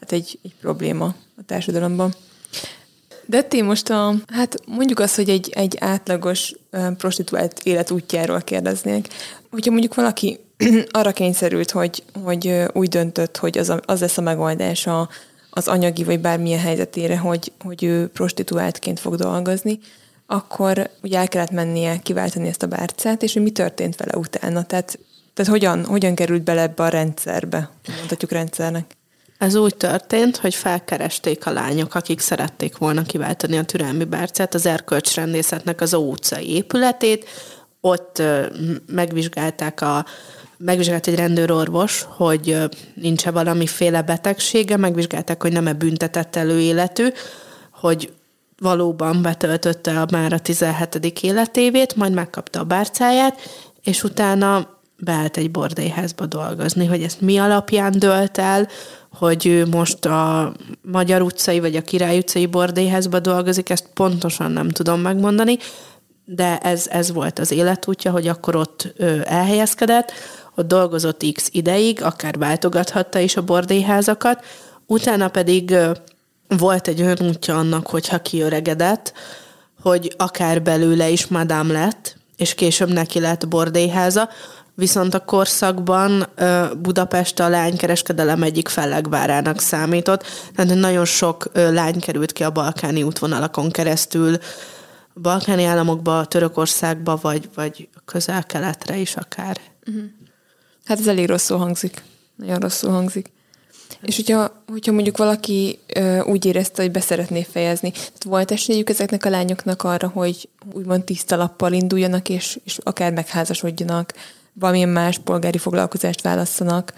hát egy, egy probléma a társadalomban. De ti most a, hát mondjuk azt, hogy egy, egy átlagos prostituált élet útjáról kérdeznék. Hogyha mondjuk valaki <clears throat> arra kényszerült, hogy, hogy úgy döntött, hogy az, a, az lesz a megoldása az anyagi vagy bármilyen helyzetére, hogy, hogy ő prostituáltként fog dolgozni, akkor ugye el kellett mennie kiváltani ezt a bárcát, és hogy mi történt vele utána. Tehát, tehát hogyan, hogyan került bele ebbe a rendszerbe, mondhatjuk rendszernek? Ez úgy történt, hogy felkeresték a lányok, akik szerették volna kiváltani a türelmi bárcát, az erkölcsrendészetnek az utcai épületét, ott megvizsgálták a megvizsgált egy rendőrorvos, hogy nincs-e valamiféle betegsége, megvizsgálták, hogy nem-e büntetett előéletű, hogy valóban betöltötte a már a 17. életévét, majd megkapta a bárcáját, és utána beállt egy bordélyházba dolgozni, hogy ezt mi alapján dölt el, hogy ő most a Magyar utcai vagy a Király utcai bordélyházba dolgozik, ezt pontosan nem tudom megmondani, de ez, ez volt az életútja, hogy akkor ott elhelyezkedett, ott dolgozott x ideig, akár váltogathatta is a bordélyházakat, utána pedig volt egy olyan útja annak, hogyha kiöregedett, hogy akár belőle is madám lett, és később neki lett bordélyháza, viszont a korszakban Budapest a lánykereskedelem egyik fellegvárának számított, tehát nagyon sok lány került ki a balkáni útvonalakon keresztül, balkáni államokba, Törökországba, vagy, vagy közel-keletre is akár. Uh-huh. Hát ez elég rosszul hangzik. Nagyon rosszul hangzik. És hogyha, hogyha mondjuk valaki ö, úgy érezte, hogy beszeretné fejezni, tehát volt esélyük ezeknek a lányoknak arra, hogy úgymond tiszta lappal induljanak, és, és akár megházasodjanak, valamilyen más polgári foglalkozást válasszanak.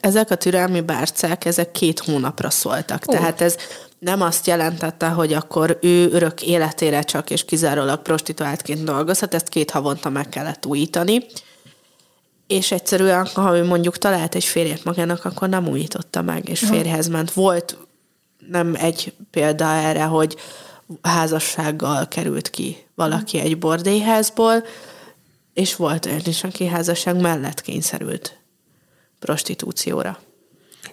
Ezek a türelmi bárcák, ezek két hónapra szóltak. Ó. Tehát ez nem azt jelentette, hogy akkor ő örök életére csak és kizárólag prostituáltként dolgozhat, ezt két havonta meg kellett újítani és egyszerűen, ha ő mondjuk talált egy férjet magának, akkor nem újította meg, és férjhez ment. Volt nem egy példa erre, hogy házassággal került ki valaki egy bordélyházból, és volt olyan is, aki házasság mellett kényszerült prostitúcióra.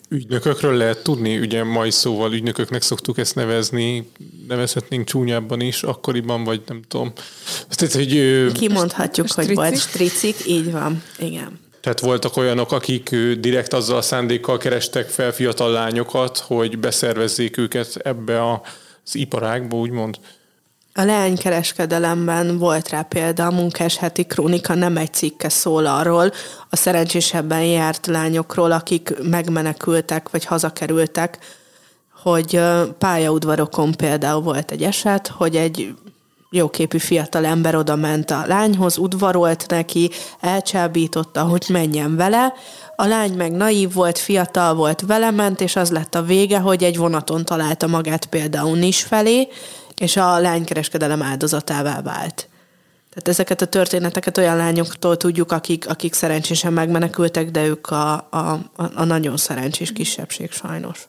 Ügynökökről lehet tudni, ugye mai szóval ügynököknek szoktuk ezt nevezni, nevezhetnénk csúnyábban is, akkoriban, vagy nem tudom. Tehát, hogy, Kimondhatjuk, hogy volt stricik, így van, igen. Tehát voltak olyanok, akik direkt azzal a szándékkal kerestek fel fiatal lányokat, hogy beszervezzék őket ebbe az iparágba, úgymond. A leánykereskedelemben volt rá példa, a munkás heti krónika nem egy cikke szól arról, a szerencsésebben járt lányokról, akik megmenekültek vagy hazakerültek, hogy pályaudvarokon például volt egy eset, hogy egy jóképű fiatal ember oda ment a lányhoz, udvarolt neki, elcsábította, hogy menjen vele, a lány meg naív volt, fiatal volt, vele ment, és az lett a vége, hogy egy vonaton találta magát például Nis felé, és a lánykereskedelem áldozatává vált. Tehát ezeket a történeteket olyan lányoktól tudjuk, akik, akik szerencsésen megmenekültek, de ők a, a, a nagyon szerencsés kisebbség sajnos.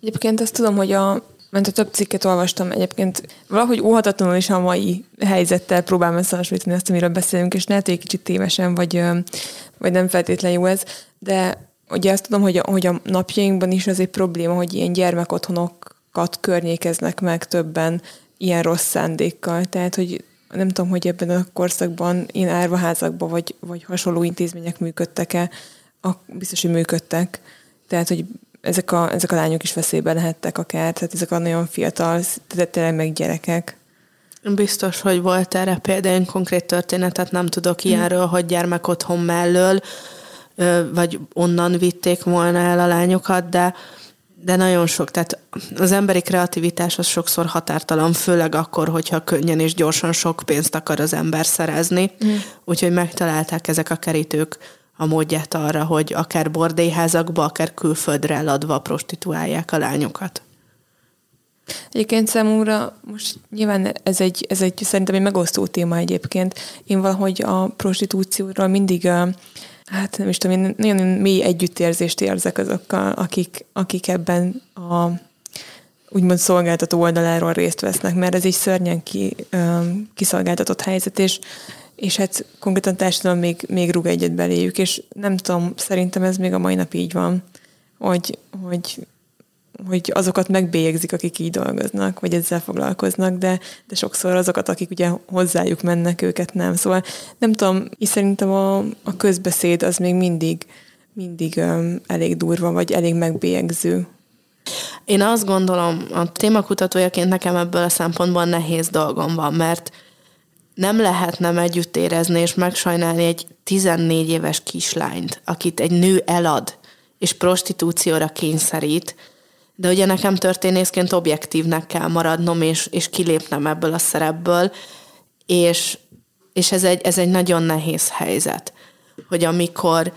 Egyébként azt tudom, hogy a, mert a több cikket olvastam egyébként, valahogy óhatatlanul is a mai helyzettel próbálom összehasonlítani azt, amiről beszélünk, és lehet, hogy egy kicsit tévesen, vagy, vagy nem feltétlen jó ez, de ugye azt tudom, hogy a, hogy a napjainkban is az egy probléma, hogy ilyen gyermekotthonokat környékeznek meg többen ilyen rossz szándékkal. Tehát, hogy nem tudom, hogy ebben a korszakban ilyen árvaházakban vagy, vagy hasonló intézmények működtek-e, a, biztos, hogy működtek. Tehát, hogy ezek a, ezek a lányok is veszélybe lehettek akár, tehát ezek a nagyon fiatal, tehát tényleg meg gyerekek. Biztos, hogy volt erre például én konkrét történetet nem tudok mm. ilyenről, hogy gyermek otthon mellől, vagy onnan vitték volna el a lányokat, de de nagyon sok, tehát az emberi kreativitás az sokszor határtalan, főleg akkor, hogyha könnyen és gyorsan sok pénzt akar az ember szerezni. Mm. Úgyhogy megtalálták ezek a kerítők a módját arra, hogy akár bordélyházakba, akár külföldre eladva prostituálják a lányokat. Egyébként számomra most nyilván ez egy, ez egy szerintem egy megosztó téma egyébként. Én valahogy a prostitúcióról mindig hát nem is tudom, én nagyon mély együttérzést érzek azokkal, akik, akik ebben a úgymond szolgáltató oldaláról részt vesznek, mert ez egy szörnyen ki, kiszolgáltatott helyzet, és és hát konkrétan társadalom még, még rúg egyet beléjük, és nem tudom, szerintem ez még a mai nap így van, hogy, hogy, hogy azokat megbélyegzik, akik így dolgoznak, vagy ezzel foglalkoznak, de, de sokszor azokat, akik ugye hozzájuk mennek, őket nem. Szóval nem tudom, és szerintem a, a közbeszéd az még mindig, mindig um, elég durva, vagy elég megbélyegző. Én azt gondolom, a témakutatójaként nekem ebből a szempontból nehéz dolgom van, mert nem lehet nem együtt érezni és megsajnálni egy 14 éves kislányt, akit egy nő elad, és prostitúcióra kényszerít, de ugye nekem történészként objektívnek kell maradnom, és, és kilépnem ebből a szerepből, és, és ez, egy, ez egy nagyon nehéz helyzet. hogy amikor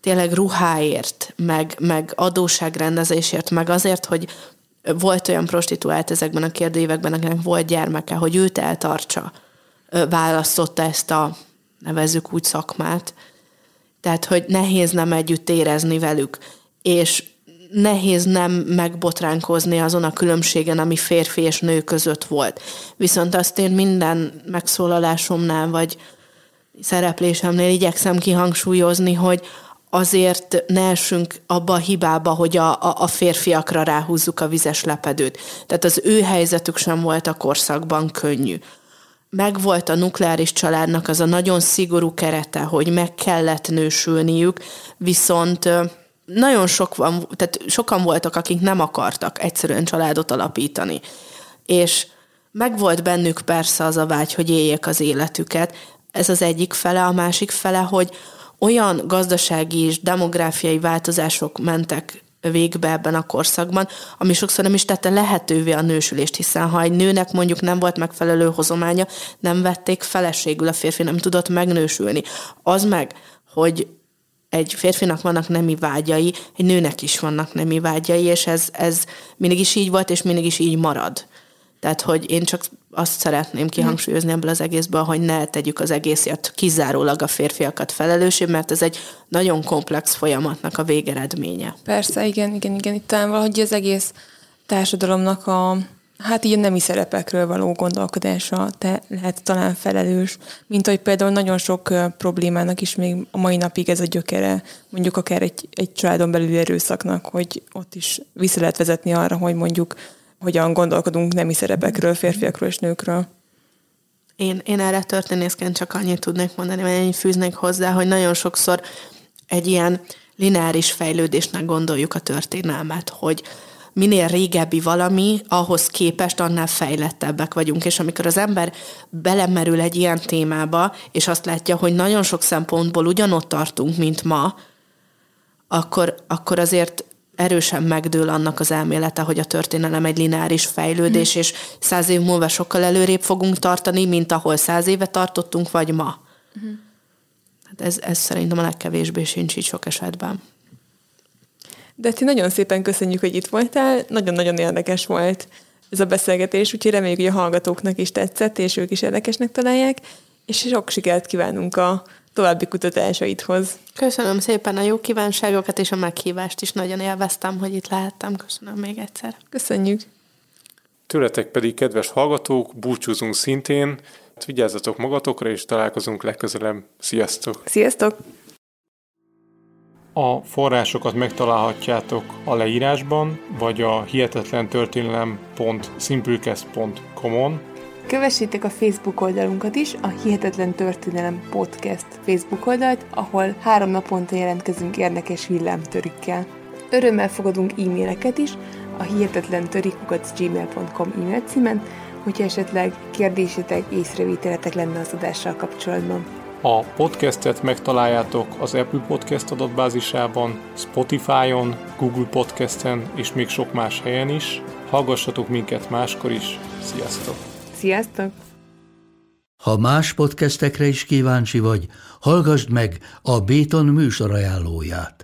tényleg ruháért, meg, meg adóságrendezésért, meg azért, hogy volt olyan prostituált ezekben a kérdőívekben, akinek volt gyermeke, hogy őt eltartsa, választotta ezt a, nevezzük úgy szakmát. Tehát, hogy nehéz nem együtt érezni velük, és nehéz nem megbotránkozni azon a különbségen, ami férfi és nő között volt. Viszont azt én minden megszólalásomnál, vagy szereplésemnél igyekszem kihangsúlyozni, hogy azért ne essünk abba a hibába, hogy a, a, a férfiakra ráhúzzuk a vizes lepedőt. Tehát az ő helyzetük sem volt a korszakban könnyű. Megvolt a nukleáris családnak az a nagyon szigorú kerete, hogy meg kellett nősülniük, viszont nagyon sok van, tehát sokan voltak, akik nem akartak egyszerűen családot alapítani. És megvolt bennük persze az a vágy, hogy éljék az életüket. Ez az egyik fele, a másik fele, hogy olyan gazdasági és demográfiai változások mentek végbe ebben a korszakban, ami sokszor nem is tette lehetővé a nősülést, hiszen ha egy nőnek mondjuk nem volt megfelelő hozománya, nem vették feleségül, a férfi nem tudott megnősülni. Az meg, hogy egy férfinak vannak nemi vágyai, egy nőnek is vannak nemi vágyai, és ez, ez mindig is így volt, és mindig is így marad. Tehát, hogy én csak azt szeretném kihangsúlyozni ebből az egészből, hogy ne tegyük az egészért kizárólag a férfiakat felelősség, mert ez egy nagyon komplex folyamatnak a végeredménye. Persze, igen, igen, igen. Itt talán valahogy az egész társadalomnak a, hát így a nemi szerepekről való gondolkodása te lehet talán felelős, mint hogy például nagyon sok problémának is még a mai napig ez a gyökere, mondjuk akár egy, egy családon belüli erőszaknak, hogy ott is vissza lehet vezetni arra, hogy mondjuk hogyan gondolkodunk nemi szerepekről, férfiakról és nőkről. Én, én erre történészként csak annyit tudnék mondani, vagy ennyit fűznék hozzá, hogy nagyon sokszor egy ilyen lineáris fejlődésnek gondoljuk a történelmet, hogy minél régebbi valami, ahhoz képest annál fejlettebbek vagyunk. És amikor az ember belemerül egy ilyen témába, és azt látja, hogy nagyon sok szempontból ugyanott tartunk, mint ma, akkor, akkor azért erősen megdől annak az elmélete, hogy a történelem egy lineáris fejlődés, mm. és száz év múlva sokkal előrébb fogunk tartani, mint ahol száz éve tartottunk, vagy ma. Mm. Hát ez, ez szerintem a legkevésbé sincs így sok esetben. De ti nagyon szépen köszönjük, hogy itt voltál. Nagyon-nagyon érdekes volt ez a beszélgetés, úgyhogy reméljük, hogy a hallgatóknak is tetszett, és ők is érdekesnek találják, és sok sikert kívánunk a további kutatásaidhoz. Köszönöm szépen a jó kívánságokat és a meghívást is. Nagyon élveztem, hogy itt lehettem. Köszönöm még egyszer. Köszönjük. Tőletek pedig, kedves hallgatók, búcsúzunk szintén. Vigyázzatok magatokra, és találkozunk legközelebb. Sziasztok! Sziasztok! A forrásokat megtalálhatjátok a leírásban, vagy a hihetetlen történelem.simplecast.com-on, Kövessétek a Facebook oldalunkat is, a Hihetetlen Történelem Podcast Facebook oldalt, ahol három naponta jelentkezünk érdekes villámtörükkel. Örömmel fogadunk e-maileket is a hihetetlen gmail.com e-mail címen, hogyha esetleg kérdésetek, észrevételetek lenne az adással kapcsolatban. A podcastet megtaláljátok az Apple Podcast adatbázisában, Spotify-on, Google Podcasten és még sok más helyen is. Hallgassatok minket máskor is. Sziasztok! Sziasztok! Ha más podcastekre is kíváncsi vagy, hallgassd meg a Béton műsor ajánlóját.